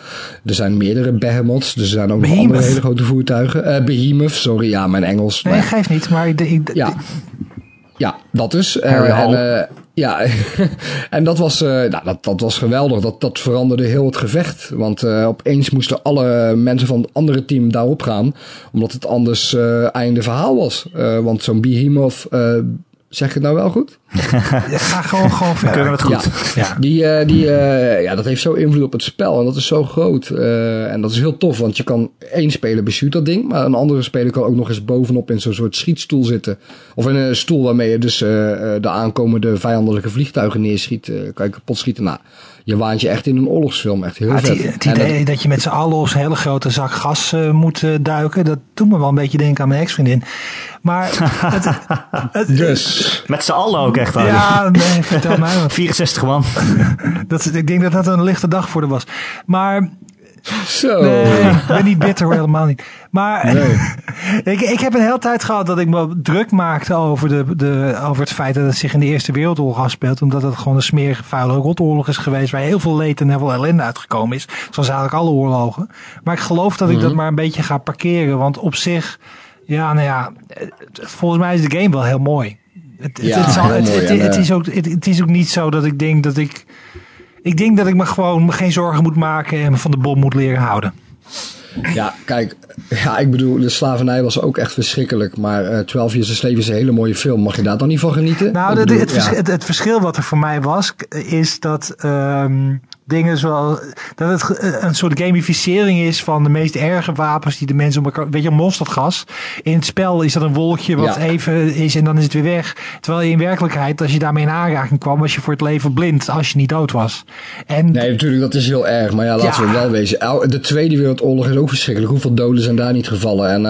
Er zijn meerdere Behemoths, dus er zijn ook nog andere hele grote voertuigen. Behemoth, sorry, ja, mijn Engels. Nee, maar, geeft niet, maar... Ik, ik, ja. Ja, dat dus. en, uh, ja, en dat was, uh, nou, dat, dat was geweldig. Dat, dat veranderde heel het gevecht. Want opeens moesten alle mensen van het andere team daarop gaan. Omdat het anders einde verhaal was. want zo'n Behemoth Zeg ik het nou wel goed? Ja, ga gewoon, gewoon verder. Kunnen we het goed. Ja, ja. Die, uh, die, uh, ja, dat heeft zo invloed op het spel. En dat is zo groot. Uh, en dat is heel tof. Want je kan één speler bestuurt dat ding. Maar een andere speler kan ook nog eens bovenop in zo'n soort schietstoel zitten. Of in een stoel waarmee je dus de aankomende vijandelijke vliegtuigen neerschiet. kan je kapot schieten. Nou, je waant je echt in een oorlogsfilm. Echt heel ja, vet. Het, idee dat, dat, je met z'n allen op een hele grote zak gas uh, moet uh, duiken, dat doet me wel een beetje denken aan mijn ex-vriendin. Maar het, het, dus. Met z'n allen ook echt. Ja, nee, vertel mij wat. 64 man. dat, ik denk dat dat een lichte dag voor de was. Maar zo. Nee, ik ben niet bitter hoor, helemaal niet. Maar nee. ik, ik heb een hele tijd gehad dat ik me druk maakte over, de, de, over het feit dat het zich in de Eerste Wereldoorlog afspeelt. Omdat het gewoon een smerige, vuile rotoorlog is geweest waar heel veel leed en heel veel ellende uitgekomen is. Zoals eigenlijk alle oorlogen. Maar ik geloof dat ik mm -hmm. dat maar een beetje ga parkeren. Want op zich, ja, nou ja, volgens mij is de game wel heel mooi. Het, ja, het, het, het, mooi, het, het is ook, het is ook niet zo dat ik denk dat ik ik denk dat ik me gewoon geen zorgen moet maken en me van de bom moet leren houden. Ja, kijk, ja, ik bedoel, de slavernij was ook echt verschrikkelijk. Maar uh, 12 Years a Slave is een hele mooie film. Mag je daar dan niet van genieten? Nou, bedoel, het, ja. het, het, verschil wat er voor mij was, is dat um, dingen zoals dat het een soort gamificering is van de meest erge wapens die de mensen om elkaar. Weet je, mosterdgas. In het spel is dat een wolkje wat ja. even is en dan is het weer weg. Terwijl je in werkelijkheid, als je daarmee in aanraking kwam, was je voor het leven blind als je niet dood was. En, nee, natuurlijk, dat is heel erg. Maar ja, laten ja. we wel wezen. De Tweede Wereldoorlog is ook verschrikkelijk. Hoeveel doden zijn daar niet gevallen? En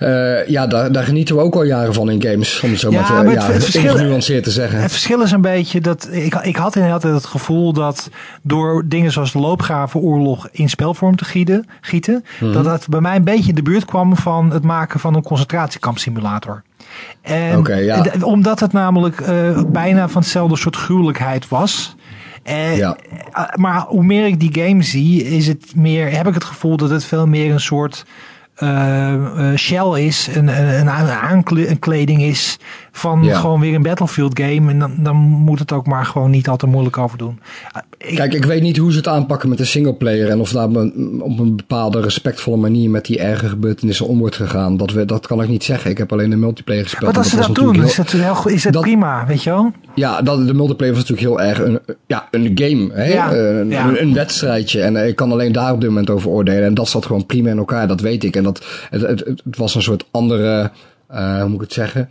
uh, uh, ja, daar, daar, genieten we ook al jaren van in games. Om het zo ja, maar te, het, ja, het verschil, genuanceerd te zeggen. Het verschil is een beetje dat ik, ik had inderdaad het gevoel dat door dingen zoals de loopgravenoorlog in spelvorm te gieten, gieten Mhm. dat dat bij mij een beetje in de buurt kwam van het maken van een concentratiekampsimulator. En ja. omdat het namelijk uh, bijna van hetzelfde soort gruwelijkheid was. Uh, ja. Maar hoe meer ik die game zie, is het meer, heb ik het gevoel dat het veel meer een soort uh, shell is, een, een, een aankleding is van gewoon weer een Battlefield game. En dan, dan moet het ook maar gewoon niet al te moeilijk over doen. Kijk, ik weet niet hoe ze het aanpakken met de singleplayer. En of daar op een bepaalde respectvolle manier met die erge gebeurtenissen om wordt gegaan. Dat, we, dat kan ik niet zeggen. Ik heb alleen de multiplayer gespeeld. Wat als ze dat, doen? is dat, heel, is dat, prima, weet je wel? Ja, dat, de multiplayer was natuurlijk heel erg een, ja, een game. Hè? Ja, een, een, een, wedstrijdje. En ik kan alleen daar op dit moment over oordelen. En dat zat gewoon prima in elkaar, dat weet ik. En dat, het, het, het was een soort andere, uh, hoe moet ik het zeggen?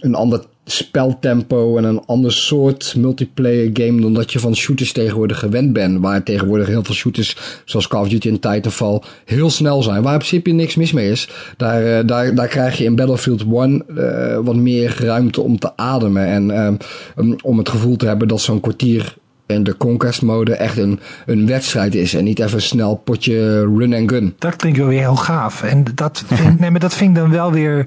Een ander speltempo en een ander soort multiplayer game dan dat je van shooters tegenwoordig gewend bent. Waar tegenwoordig heel veel shooters, zoals Call of Duty en Titanfall, heel snel zijn. Waar in principe niks mis mee is. Daar, uh, daar, daar krijg je in Battlefield 1 uh, eh, wat meer ruimte om te ademen. En uh, om het gevoel te hebben dat zo'n kwartier in de Conquest mode echt een, een wedstrijd is. En niet even snel potje run and gun. Dat klinkt wel weer heel gaaf. En dat vind, nee, maar dat vind ik dan wel weer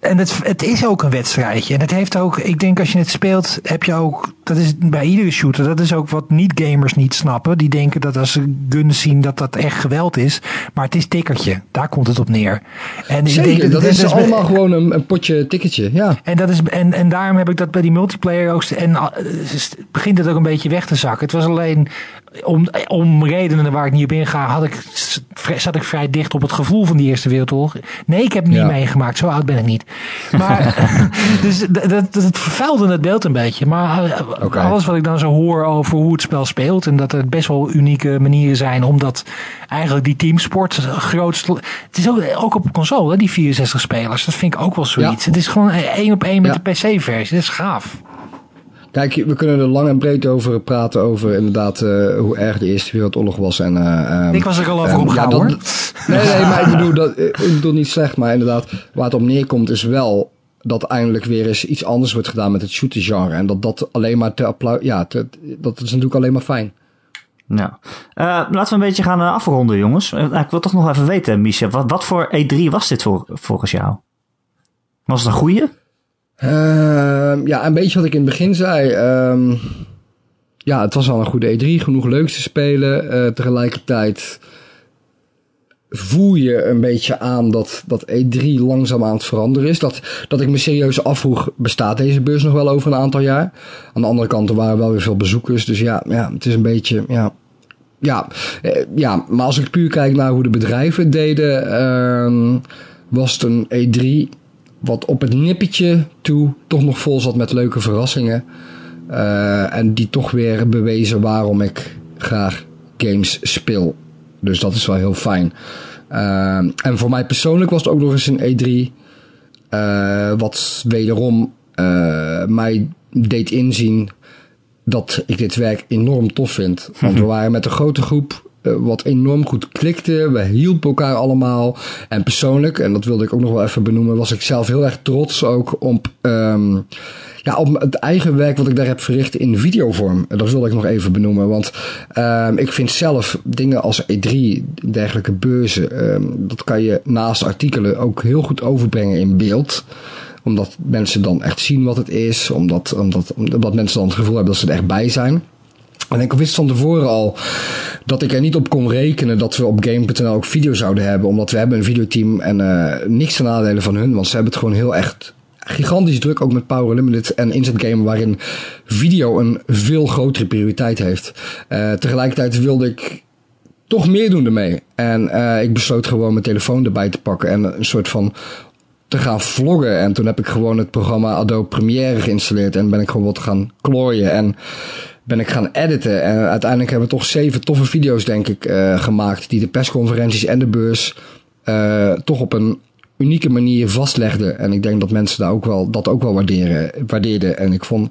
en het, het is ook een wedstrijdje. En het heeft ook, ik denk als je het speelt, heb je ook, dat is bij iedere shooter, dat is ook wat niet-gamers niet snappen. Die denken dat als ze guns zien dat dat echt geweld is. Maar het is tikkertje. Daar komt het op neer. En Zeker, ik denk, dat, is, allemaal gewoon een, een, potje ticketje, ja. En, dat is, en, en daarom heb ik dat bij die multiplayer ook, en uh, begint het ook een beetje weg te zakken. Het was alleen om, om redenen waar ik niet op inga, had ik, zat ik vrij dicht op het gevoel van die Eerste Wereldoorlog. Nee, ik heb het niet meegemaakt. Zo oud ben ik niet. Maar, dus dat, dat, het vervuilde het beeld een beetje. Maar eh, alles wat ik dan zo hoor over hoe het spel speelt. En dat er best wel unieke manieren zijn. Omdat eigenlijk die teamsport grootste. Het is ook, ook op console, die 64 spelers. Dat vind ik ook wel zoiets. Het is gewoon één op één met de PC-versie. Dat is gaaf. Kijk, we kunnen er lang en breed over praten. Over inderdaad uh, hoe erg de Eerste Wereldoorlog was. En, uh, ik was er al over um, ja, hoor. Nee, nee, maar ik bedoel, dat, ik bedoel niet slecht. Maar inderdaad, waar het op neerkomt is wel dat eindelijk weer eens iets anders wordt gedaan met het shooter genre. En dat dat alleen maar te applaus... Ja, te, dat is natuurlijk alleen maar fijn. Uh, laten we een beetje gaan afronden, jongens. ik wil toch nog even weten, Misha. Wat, wat voor E3 was dit voor, volgens jou? Was het een goede? Uh, ja, een beetje wat ik in het begin zei. Uh, ja, het was al een goede E3. Genoeg leuks te spelen. Uh, tegelijkertijd voel je een beetje aan dat, dat E3 langzaam aan het veranderen is. Dat, dat ik me serieus afvroeg, bestaat deze beurs nog wel over een aantal jaar? Aan de andere kant, er waren wel weer veel bezoekers. Dus ja, ja het is een beetje... Ja, ja, eh, ja, maar als ik puur kijk naar hoe de bedrijven deden... Uh, was het een E3 wat op het nippertje toe toch nog vol zat met leuke verrassingen. Uh, en die toch weer bewezen waarom ik graag games speel. Dus dat is wel heel fijn. Uh, en voor mij persoonlijk was het ook nog eens een E3. Uh, wat wederom mij deed inzien dat ik dit werk enorm tof vind. Want we waren met een grote groep eh, wat enorm goed klikte. We hielpen elkaar allemaal. En persoonlijk, en dat wilde ik ook nog wel even benoemen, was ik zelf heel erg trots ook op, um, ja, op het eigen werk wat ik daar heb verricht in videovorm. Dat wilde ik nog even benoemen. Want um, ik vind zelf dingen als E3, dergelijke beurzen, um, dat kan je naast artikelen ook heel goed overbrengen in beeld omdat mensen dan echt zien wat het is. Omdat, omdat, omdat mensen dan het gevoel hebben dat ze er echt bij zijn. En ik wist van tevoren al dat ik er niet op kon rekenen dat we op Game.nl ook video zouden hebben. Omdat we hebben een videoteam en uh, niks ten nadele van hun. Want ze hebben het gewoon heel echt gigantisch druk, ook met Power Limited en Instant Game, waarin video een veel grotere prioriteit heeft. Uh, tegelijkertijd wilde ik toch meer doen ermee. En uh, ik besloot gewoon mijn telefoon erbij te pakken en een soort van te gaan vloggen. En toen heb ik gewoon het programma Adobe Premiere geïnstalleerd en ben ik gewoon wat gaan klooien. En ben ik gaan editen. En uiteindelijk hebben we toch zeven toffe video's, denk ik, uh, gemaakt. Die de persconferenties en de beurs uh, toch op een unieke manier vastlegden. En ik denk dat mensen daar ook wel, dat ook wel waarderen, waardeerden. En ik vond,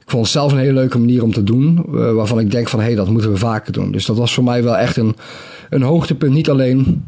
ik vond het zelf een hele leuke manier om te doen. Uh, waarvan ik denk van, hé, hey, dat moeten we vaker doen. Dus dat was voor mij wel echt een, een hoogtepunt. Niet alleen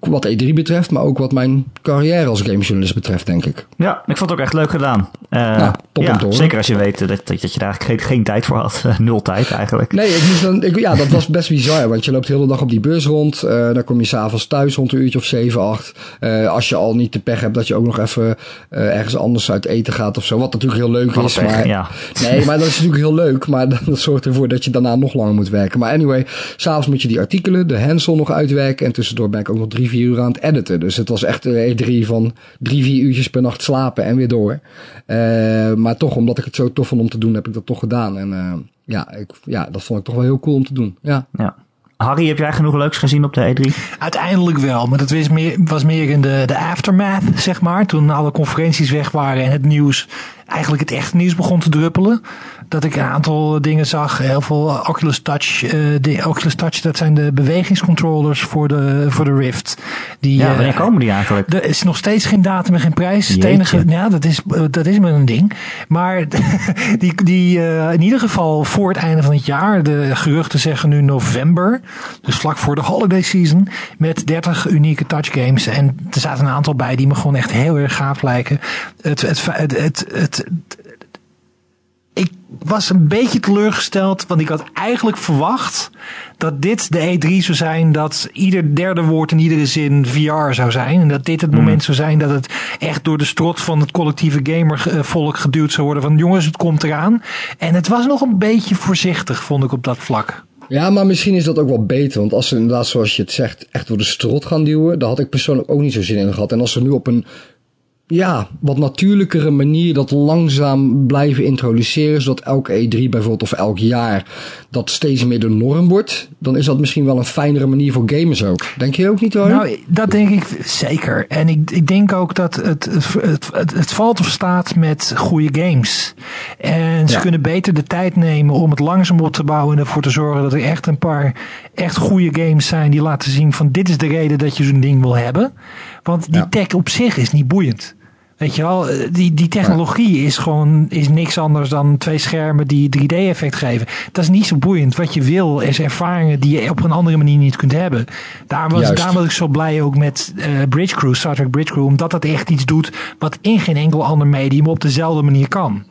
wat E3 betreft, maar ook wat mijn carrière als gamejournalist betreft, denk ik. Ja, ik vond het ook echt leuk gedaan. Uh, ja, Zeker als je weet dat, dat, dat je daar eigenlijk geen, geen tijd voor had. Nul tijd eigenlijk. Nee, ik moest dan, ik, ja, dat was best bizar, want je loopt de hele dag op die beurs rond. Uh, dan kom je s'avonds thuis rond een uurtje of 7, 8. Uh, als je al niet de pech hebt dat je ook nog even ergens anders uit eten gaat of zo. Wat natuurlijk heel leuk is. maar, ja. Nee, maar dat is natuurlijk heel leuk. Maar dat zorgt ervoor dat je daarna nog langer moet werken. Maar anyway, s'avonds moet je die artikelen, de hands-on nog uitwerken. En tussendoor ben ik ook nog drie, vier uur aan het editen. Dus het was echt een E3 van drie, vier uurtjes per nacht slapen en weer door. Uh, maar toch, omdat ik het zo tof vond om te doen, heb ik dat toch gedaan. En uh, ja, ik, ja, dat vond ik toch wel heel cool om te doen. Ja. ja. Harry, heb jij genoeg leuks gezien op de E3? Uiteindelijk wel, maar dat was meer, was meer in de, de aftermath, zeg maar. Toen alle conferenties weg waren en het nieuws, eigenlijk het echte nieuws begon te druppelen dat ik een aantal dingen zag. Heel veel Oculus Touch. Uh, de Oculus Touch, dat zijn de bewegingscontrollers voor de, voor de Rift. Die, ja, wanneer uh, komen die eigenlijk? Er is nog steeds geen datum en geen prijs. Het enige, ja, dat is, eh, dat is maar een ding. Maar die, die in ieder geval voor het einde van het jaar. De geruchten zeggen nu november. Dus vlak voor de holiday season. Met 30 unieke touch games. En er zaten een aantal bij die me gewoon echt heel erg gaaf lijken. Het, het, het, het, was een beetje teleurgesteld, want ik had eigenlijk verwacht dat dit de E3 zou zijn dat ieder derde woord in iedere zin VR zou zijn. En dat dit het hmm. moment zou zijn dat het echt door de strot van het collectieve gamervolk geduwd zou worden. Van jongens, het komt eraan. En het was nog een beetje voorzichtig, vond ik op dat vlak. Ja, maar misschien is dat ook wel beter. Want als ze inderdaad, zoals je het zegt, echt door de strot gaan duwen, daar had ik persoonlijk ook niet zo zin in gehad. En als ze nu op een ja, wat natuurlijkere manier dat langzaam blijven introduceren, zodat elke E3 bijvoorbeeld of elk jaar dat steeds meer de norm wordt, dan is dat misschien wel een fijnere manier voor gamers ook. Denk je ook niet hoor? Nou, dat denk ik zeker. En ik, ik denk ook dat het, het, het, het, valt of staat met goede games. En ze kunnen beter de tijd nemen om het langzaam op te bouwen en ervoor te zorgen dat er echt een paar echt goede games zijn die laten zien van dit is de reden dat je zo'n ding wil hebben. Want die tech op zich is niet boeiend. Weet je wel, eh, die, die technologie is gewoon is niks anders dan twee schermen die 3D-effect geven. Dat is niet zo boeiend. Wat je wil is ervaringen die je op een andere manier niet kunt hebben. Daar was, daar was ik zo blij ook met uh, Bridge Crew, Star Trek Bridge Crew, omdat dat echt iets doet wat in geen enkel ander medium op dezelfde manier kan.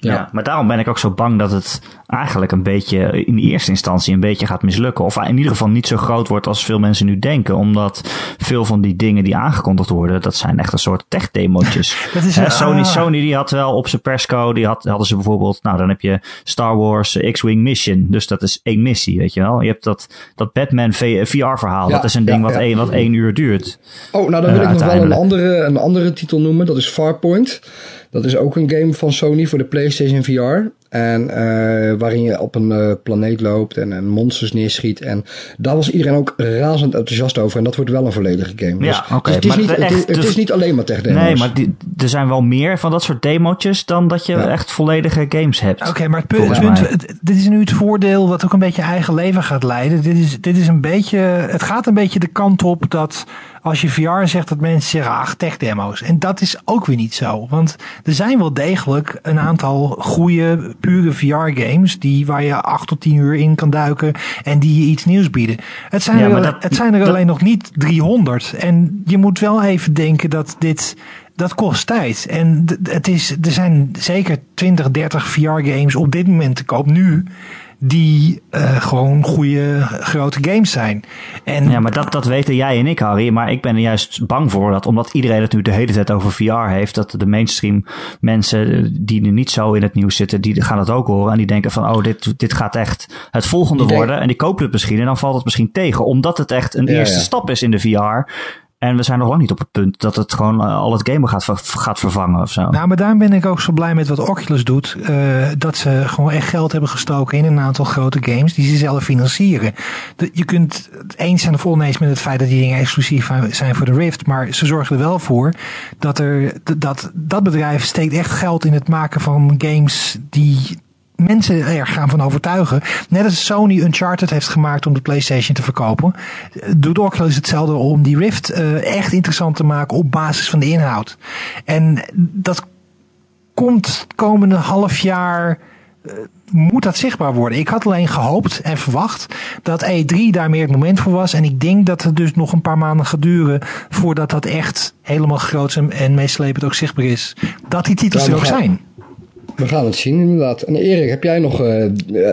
Ja. maar daarom ben ik ook zo bang dat het eigenlijk een beetje in eerste instantie een beetje gaat mislukken. Of in ieder geval niet zo groot wordt als veel mensen nu denken. Omdat veel van die dingen die aangekondigd worden, dat zijn echt een soort tech-demotjes. Sony, ah. Sony die had wel op zijn persco, die had, hadden ze bijvoorbeeld, nou dan heb je Star Wars X-Wing Mission. Dus dat is één missie, weet je wel. Je hebt dat, dat Batman VR-verhaal. dat is een ding wat, één, wat één uur duurt. Oh, nou dan wil ik nog wel een andere, een andere titel noemen. Dat is Farpoint. Dat is ook een game van Sony voor de PlayStation VR. En uh, waarin je op een uh, planeet loopt en, en, monsters neerschiet. En daar was iedereen ook razend enthousiast over. En dat wordt wel een volledige game. Ja, dus, oké. Dus het, is niet, het, het is dus- niet alleen maar tech demos. Nee, maar die, er zijn wel meer van dat soort demotjes dan dat je echt volledige games hebt. Oké, maar het punt, dit is nu het voordeel wat ook een beetje eigen leven gaat leiden. Dit is, dit is een beetje, het gaat een beetje de kant op dat als je VR zegt dat mensen zeggen, ach, tech demo's. En dat is ook weer niet zo. Want er zijn wel degelijk een aantal goede, pure VR games, die, waar je acht tot tien uur in kan duiken en die je iets nieuws bieden. Het zijn er, het zijn er alleen nog niet 300. En je moet wel even denken dat dit, dat kost tijd. En het is, er zijn zeker 20, 30 VR games op dit moment te koop nu die uh, gewoon goede grote games zijn. En, ja, maar dat, dat weten jij en ik, Harry. Maar ik ben er juist bang voor dat, omdat iedereen het nu de hele tijd over VR heeft, dat de mainstream mensen die nu niet zo in het nieuws zitten, die gaan het ook horen. En die denken van, oh, dit, dit gaat echt het volgende worden. En die kopen het misschien en dan valt het misschien tegen. Omdat het echt een eerste stap is in de VR. En we zijn nog lang niet op het punt dat het gewoon uh, al het gamen gaat, gaat vervangen of zo. Nou, maar daarom ben ik ook zo blij met wat Oculus doet. Uh, dat ze gewoon echt geld hebben gestoken in een aantal grote games die ze zelf financieren. Je kunt het eens zijn of oneens met het feit dat die dingen exclusief zijn voor de Rift. Maar ze zorgen er wel voor dat er, dat, dat bedrijf steekt echt geld in het maken van games die mensen er gaan van overtuigen. Net als Sony Uncharted heeft gemaakt om de PlayStation te verkopen, doet Oculus hetzelfde om die Rift uh, echt interessant te maken op basis van de inhoud. En dat komt komende half jaar moet dat zichtbaar worden. Ik had alleen gehoopt en verwacht dat E3 daar meer het moment voor was. En ik denk dat het dus nog een paar maanden gaat duren voordat dat echt helemaal groot en meeslepend ook zichtbaar is. Dat die titels er ook zijn. We gaan het zien, inderdaad. En Erik, heb jij nog uh,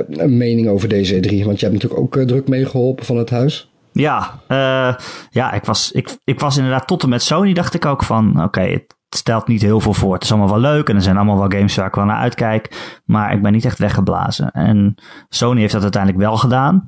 een mening over deze E3? Want je hebt natuurlijk ook uh, druk meegeholpen van het huis. Ja, ja ik, was, ik, ik was inderdaad tot en met Sony dacht ik ook van... Oké, het stelt niet heel veel voor. Het is allemaal wel leuk en er zijn allemaal wel games waar ik wel naar uitkijk. Maar ik ben niet echt weggeblazen. En Sony heeft dat uiteindelijk wel gedaan.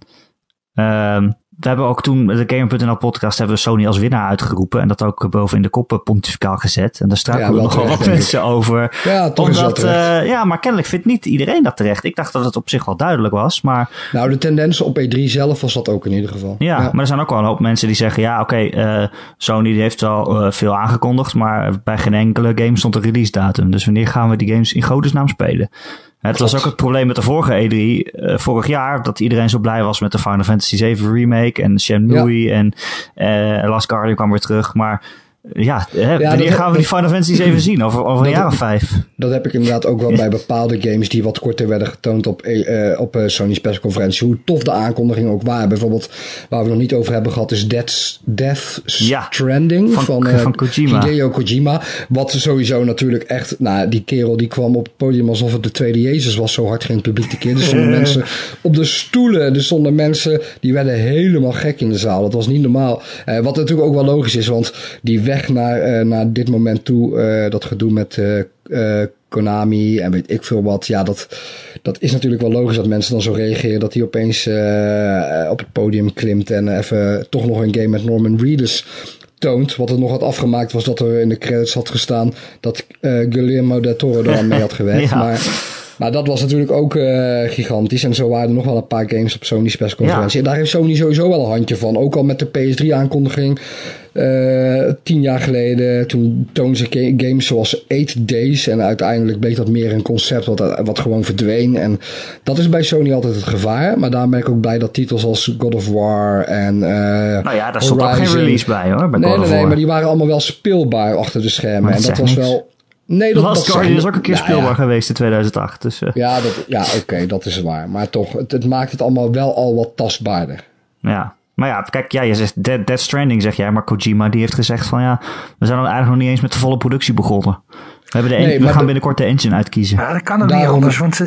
Uh, we hebben ook toen de Gamer.nl podcast hebben we Sony als winnaar uitgeroepen. En dat ook boven in de koppen pontificaal gezet. En daar struikelen ja, nogal wat mensen over. Ja, toch Omdat, uh, ja, maar kennelijk vindt niet iedereen dat terecht. Ik dacht dat het op zich wel duidelijk was. Maar, nou, de tendens op E3 zelf was dat ook in ieder geval. Ja, maar er zijn ook wel een hoop mensen die zeggen... Ja, oké, okay, uh, Sony heeft wel uh, veel aangekondigd. Maar bij geen enkele game stond een release datum. Dus wanneer gaan we die games in godesnaam spelen? Het was ook het probleem met de vorige E3 uh, vorig jaar, dat iedereen zo blij was met de Final Fantasy VII remake en Shenmue ja. en uh, Last Guardian kwam weer terug. Maar ja, hè, ja wanneer gaan we die Final Fantasy even zien? Over, over een jaar of vijf? Dat heb ik inderdaad ook wel bij bepaalde games die wat korter werden getoond op, uh, op uh, Sony's persconferentie. Hoe tof de aankondigingen ook waren. Bijvoorbeeld, waar we nog niet over hebben gehad, is Death, Death ja, Stranding van, van, uh, van Kojima. Hideo Kojima. Wat sowieso natuurlijk echt, nou, die kerel die kwam op het podium alsof het de tweede Jezus was. Zo hard ging het publiek de keer. Er stonden mensen op de stoelen. Er stonden mensen die werden helemaal gek in de zaal. Dat was niet normaal. wat natuurlijk ook wel logisch is, want die weg naar, uh, naar dit moment toe, uh, dat gedoe met uh, Konami en weet ik veel wat. Ja, dat, dat is natuurlijk wel logisch dat mensen dan zo reageren. Dat hij opeens op het podium klimt en even toch nog een game met Norman Reedus toont. Wat er nog had afgemaakt was dat er in de credits had gestaan dat Guillermo del Toro er aan mee had gewerkt. ja. Maar maar dat was natuurlijk ook uh, gigantisch. En zo waren er nog wel een paar games op Sony's persconferentie. Ja. En daar heeft Sony sowieso wel een handje van. Ook al met de PS3-aankondiging. Uh, tien jaar geleden, toen toonden ze games zoals Eight Days. En uiteindelijk bleek dat meer een concept wat, wat gewoon verdween. En dat is bij Sony altijd het gevaar. Maar daar ben ik ook blij dat titels als God of War en. Uh, nou ja, daar stond ook geen release bij hoor. Bij nee, nee, nee, maar die waren allemaal wel speelbaar achter de schermen. En dat was niks. wel. Nee, dat, Last Guardian is ook een keer speelbaar ja, ja. geweest in 2008. Dus, uh. Ja, dat, ja oké, okay, dat is waar. Maar toch, het, het, maakt het allemaal wel al wat tastbaarder. Ja, maar ja, kijk, ja, je zegt Dead, Dead Stranding, zeg jij. Maar Kojima die heeft gezegd van ja, we zijn dan eigenlijk nog niet eens met de volle productie begonnen. We, hebben de nee, we gaan de, binnenkort de engine uitkiezen. Ja, dat kan ook niet anders, want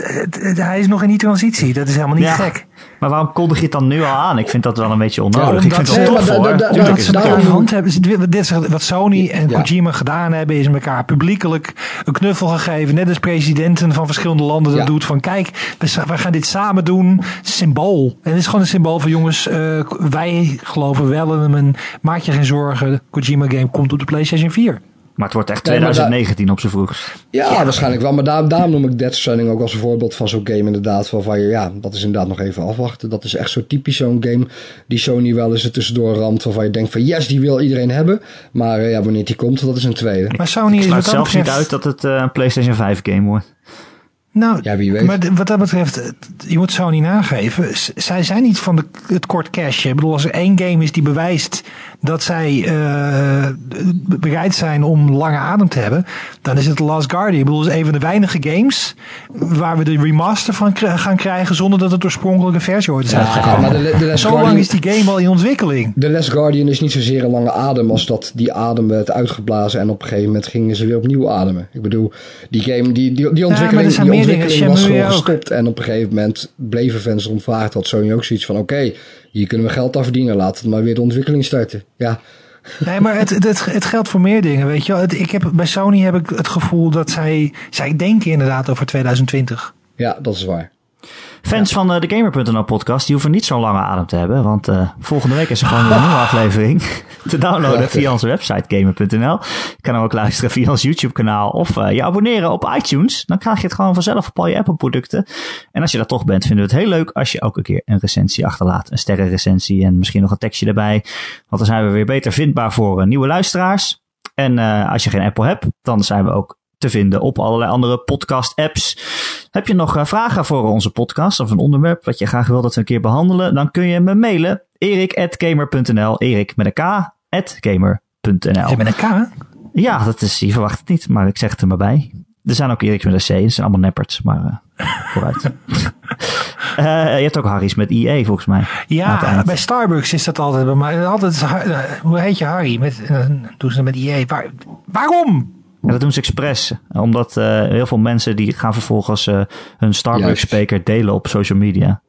hij is nog in die transitie. Dat is helemaal niet ja, gek. Maar waarom kondig je het dan nu al aan? Ik vind dat wel een beetje onnodig. Ja, ik vind het wel tof da, hoor. Da, da, ze elkaar hand hebben. Dit, wat Sony en ja. Kojima gedaan hebben, is elkaar publiekelijk een knuffel gegeven. Net als presidenten van verschillende landen dat doet. Van kijk, we, we, gaan dit samen doen. Symbool. En het is gewoon een symbool van jongens, uh, wij geloven wel in hem. Maak je geen zorgen. Kojima game komt op de PlayStation 4. Maar het wordt echt 2019 nee, op z'n vroegst. Ja, ja, waarschijnlijk wel. Maar daar, daarom noem ik Death Stranding ook als een voorbeeld van zo'n game inderdaad. Waarvan je, ja, dat is inderdaad nog even afwachten. Dat is echt zo typisch zo'n game die Sony wel eens er tussendoor ramt. Waarvan je denkt van yes, die wil iedereen hebben. Maar ja, wanneer die komt, dat is een tweede. Maar Sony ik is het zelfs niet uit dat het uh, een PlayStation 5 game wordt. Nou, ja, wie weet. maar wat dat betreft, je moet Sony nageven. Zij zijn niet van de, het kort cash. Ik bedoel, als er één game is die bewijst dat zij uh, bereid zijn om lange adem te hebben, dan is het The Last Guardian. Ik bedoel, het is een van de weinige games waar we de remaster van gaan krijgen zonder dat het oorspronkelijke versie ooit is ja, uitgekomen. Maar de, de Zo Guardian, lang is die game al in ontwikkeling. The Last Guardian is niet zozeer een lange adem als dat die adem werd uitgeblazen en op een gegeven moment gingen ze weer opnieuw ademen. Ik bedoel, die game, die, die, die ontwikkeling, ja, die ontwikkeling was gewoon gestopt en op een gegeven moment bleven fans rondvraagd. Had Sony ook zoiets van, oké, okay, hier kunnen we geld aan verdienen. Laten we maar weer de ontwikkeling starten. Ja. Nee, maar het, het, het geldt voor meer dingen, weet je wel. Ik heb, bij Sony heb ik het gevoel dat zij, zij denken inderdaad over 2020. Ja, dat is waar. Fans van uh, de Gamer.nl podcast, die hoeven niet zo'n lange adem te hebben. Want uh, volgende week is er gewoon een nieuwe aflevering te downloaden via onze website Gamer.nl. Je kan hem ook luisteren via ons YouTube kanaal of uh, je abonneren op iTunes. Dan krijg je het gewoon vanzelf op al je Apple producten. En als je dat toch bent, vinden we het heel leuk als je ook een keer een recensie achterlaat. Een sterrenrecensie en misschien nog een tekstje erbij. Want dan zijn we weer beter vindbaar voor nieuwe luisteraars. En als je geen Apple hebt, dan zijn we ook te vinden op allerlei andere podcast-apps. Heb je nog uh, vragen voor onze podcast of een onderwerp wat je graag wil dat we een keer behandelen? Dan kun je me mailen. erik.gamer.nl Erik met een k. gamer.nl Met een k? Ja, dat is, je verwacht het niet, maar ik zeg het er maar bij. Er zijn ook Erik met een C, het zijn allemaal nepperts. Maar, vooruit. Eh, je hebt ook Harry's met IE volgens mij. Ja, bij Starbucks is dat altijd mij. Altijd, eh, hoe heet je Harry? Met, eh, doen ze met IE. Waar, waarom? Ja, dat doen ze expres. Omdat eh, heel veel mensen die gaan vervolgens eh, hun Starbucks Juist. speaker delen op social media.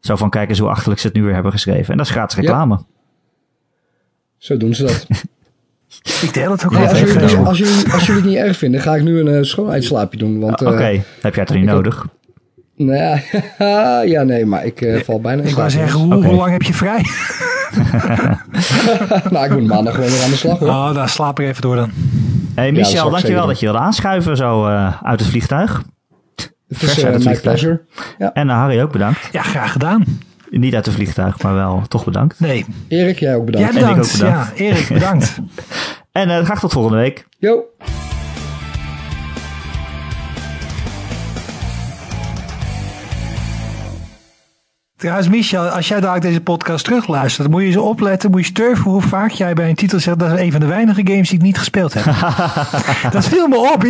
Zo van kijk eens hoe achterlijk ze het nu weer hebben geschreven. En dat is gratis reclame. Zo doen ze dat. Ik deel het ook Ja, als, jullie, als, jullie, als jullie het niet erg vinden, ga ik nu een uh, schoonheidsslaapje doen. Want, Oké, eh, heb jij het er niet nodig. nou ja, ja, nee, maar ik eh, val bijna in Ik wou zeggen, hoe, Oké. hoe lang heb je vrij? nou, ik moet maandag gewoon weer aan de slag hoor. Oh, dan slaap ik even door dan. Hey Michel, ik dankjewel dat je wilde aanschuiven zo eh, uit het vliegtuig. vers uit uh, het vliegtuig. pleasure. Ja. En uh, Harry ook bedankt. Ja, graag gedaan. Niet uit het vliegtuig, maar wel toch bedankt. Nee, Erik, jij ook bedankt. jij En ik bedankt. ook bedankt. Ja, Erik, bedankt. En uh, graag tot volgende week. Yo. Trouwens, Michel, als jij daar deze podcast terugluistert, moet je eens opletten, moet je sturven hoe vaak jij bij een titel zegt, dat is een van de weinige games die ik niet gespeeld heb. dat viel me op.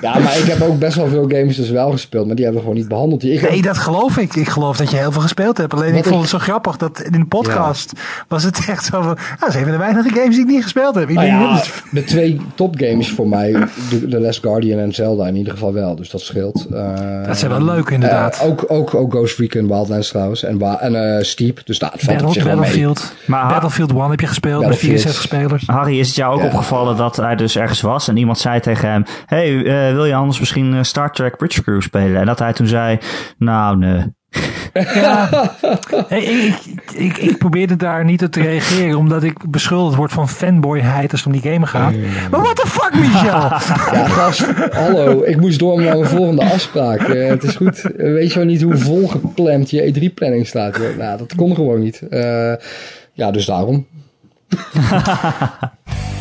Ja, maar ik heb ook best wel veel games dus wel gespeeld, maar die hebben we gewoon niet behandeld. Ik Nee, dat geloof ik. Ik geloof dat je heel veel gespeeld hebt. Alleen Wat ik vond het zo grappig dat in de podcast was het echt zo van, nou, dat is een van de weinige games die ik niet gespeeld heb. Nou ja, de twee topgames voor mij, The, Last Guardian en Zelda in ieder geval wel, dus dat scheelt. Dat zijn wel leuk inderdaad. eh, ook, ook, ook Ghost Recon Wildlands trouwens en, wa- en eh, Steep, dus nou, het valt op Battle, zich wel mee. Battlefield. Maar- Battlefield 1 heb je gespeeld met Battlefield. 64 spelers. Harry, is het jou ook Ja. opgevallen dat hij dus ergens was en iemand zei tegen hem: Hey, eh, wil je anders misschien eh, Star Trek Bridge Crew spelen? En dat hij toen zei: Nou, nee. Hey, ik, ik, ik, probeerde daar niet op te reageren, omdat ik beschuldigd word van fanboyheid als het om die game gaat. Maar what the fuck, Michel? Ja, gast, hallo, ik moest door naar mijn volgende afspraak. Eh, het is goed, Eh, weet je wel niet hoe volgepland je E3-planning staat? joh? Nou, dat kon gewoon niet. Eh, ja, dus daarom.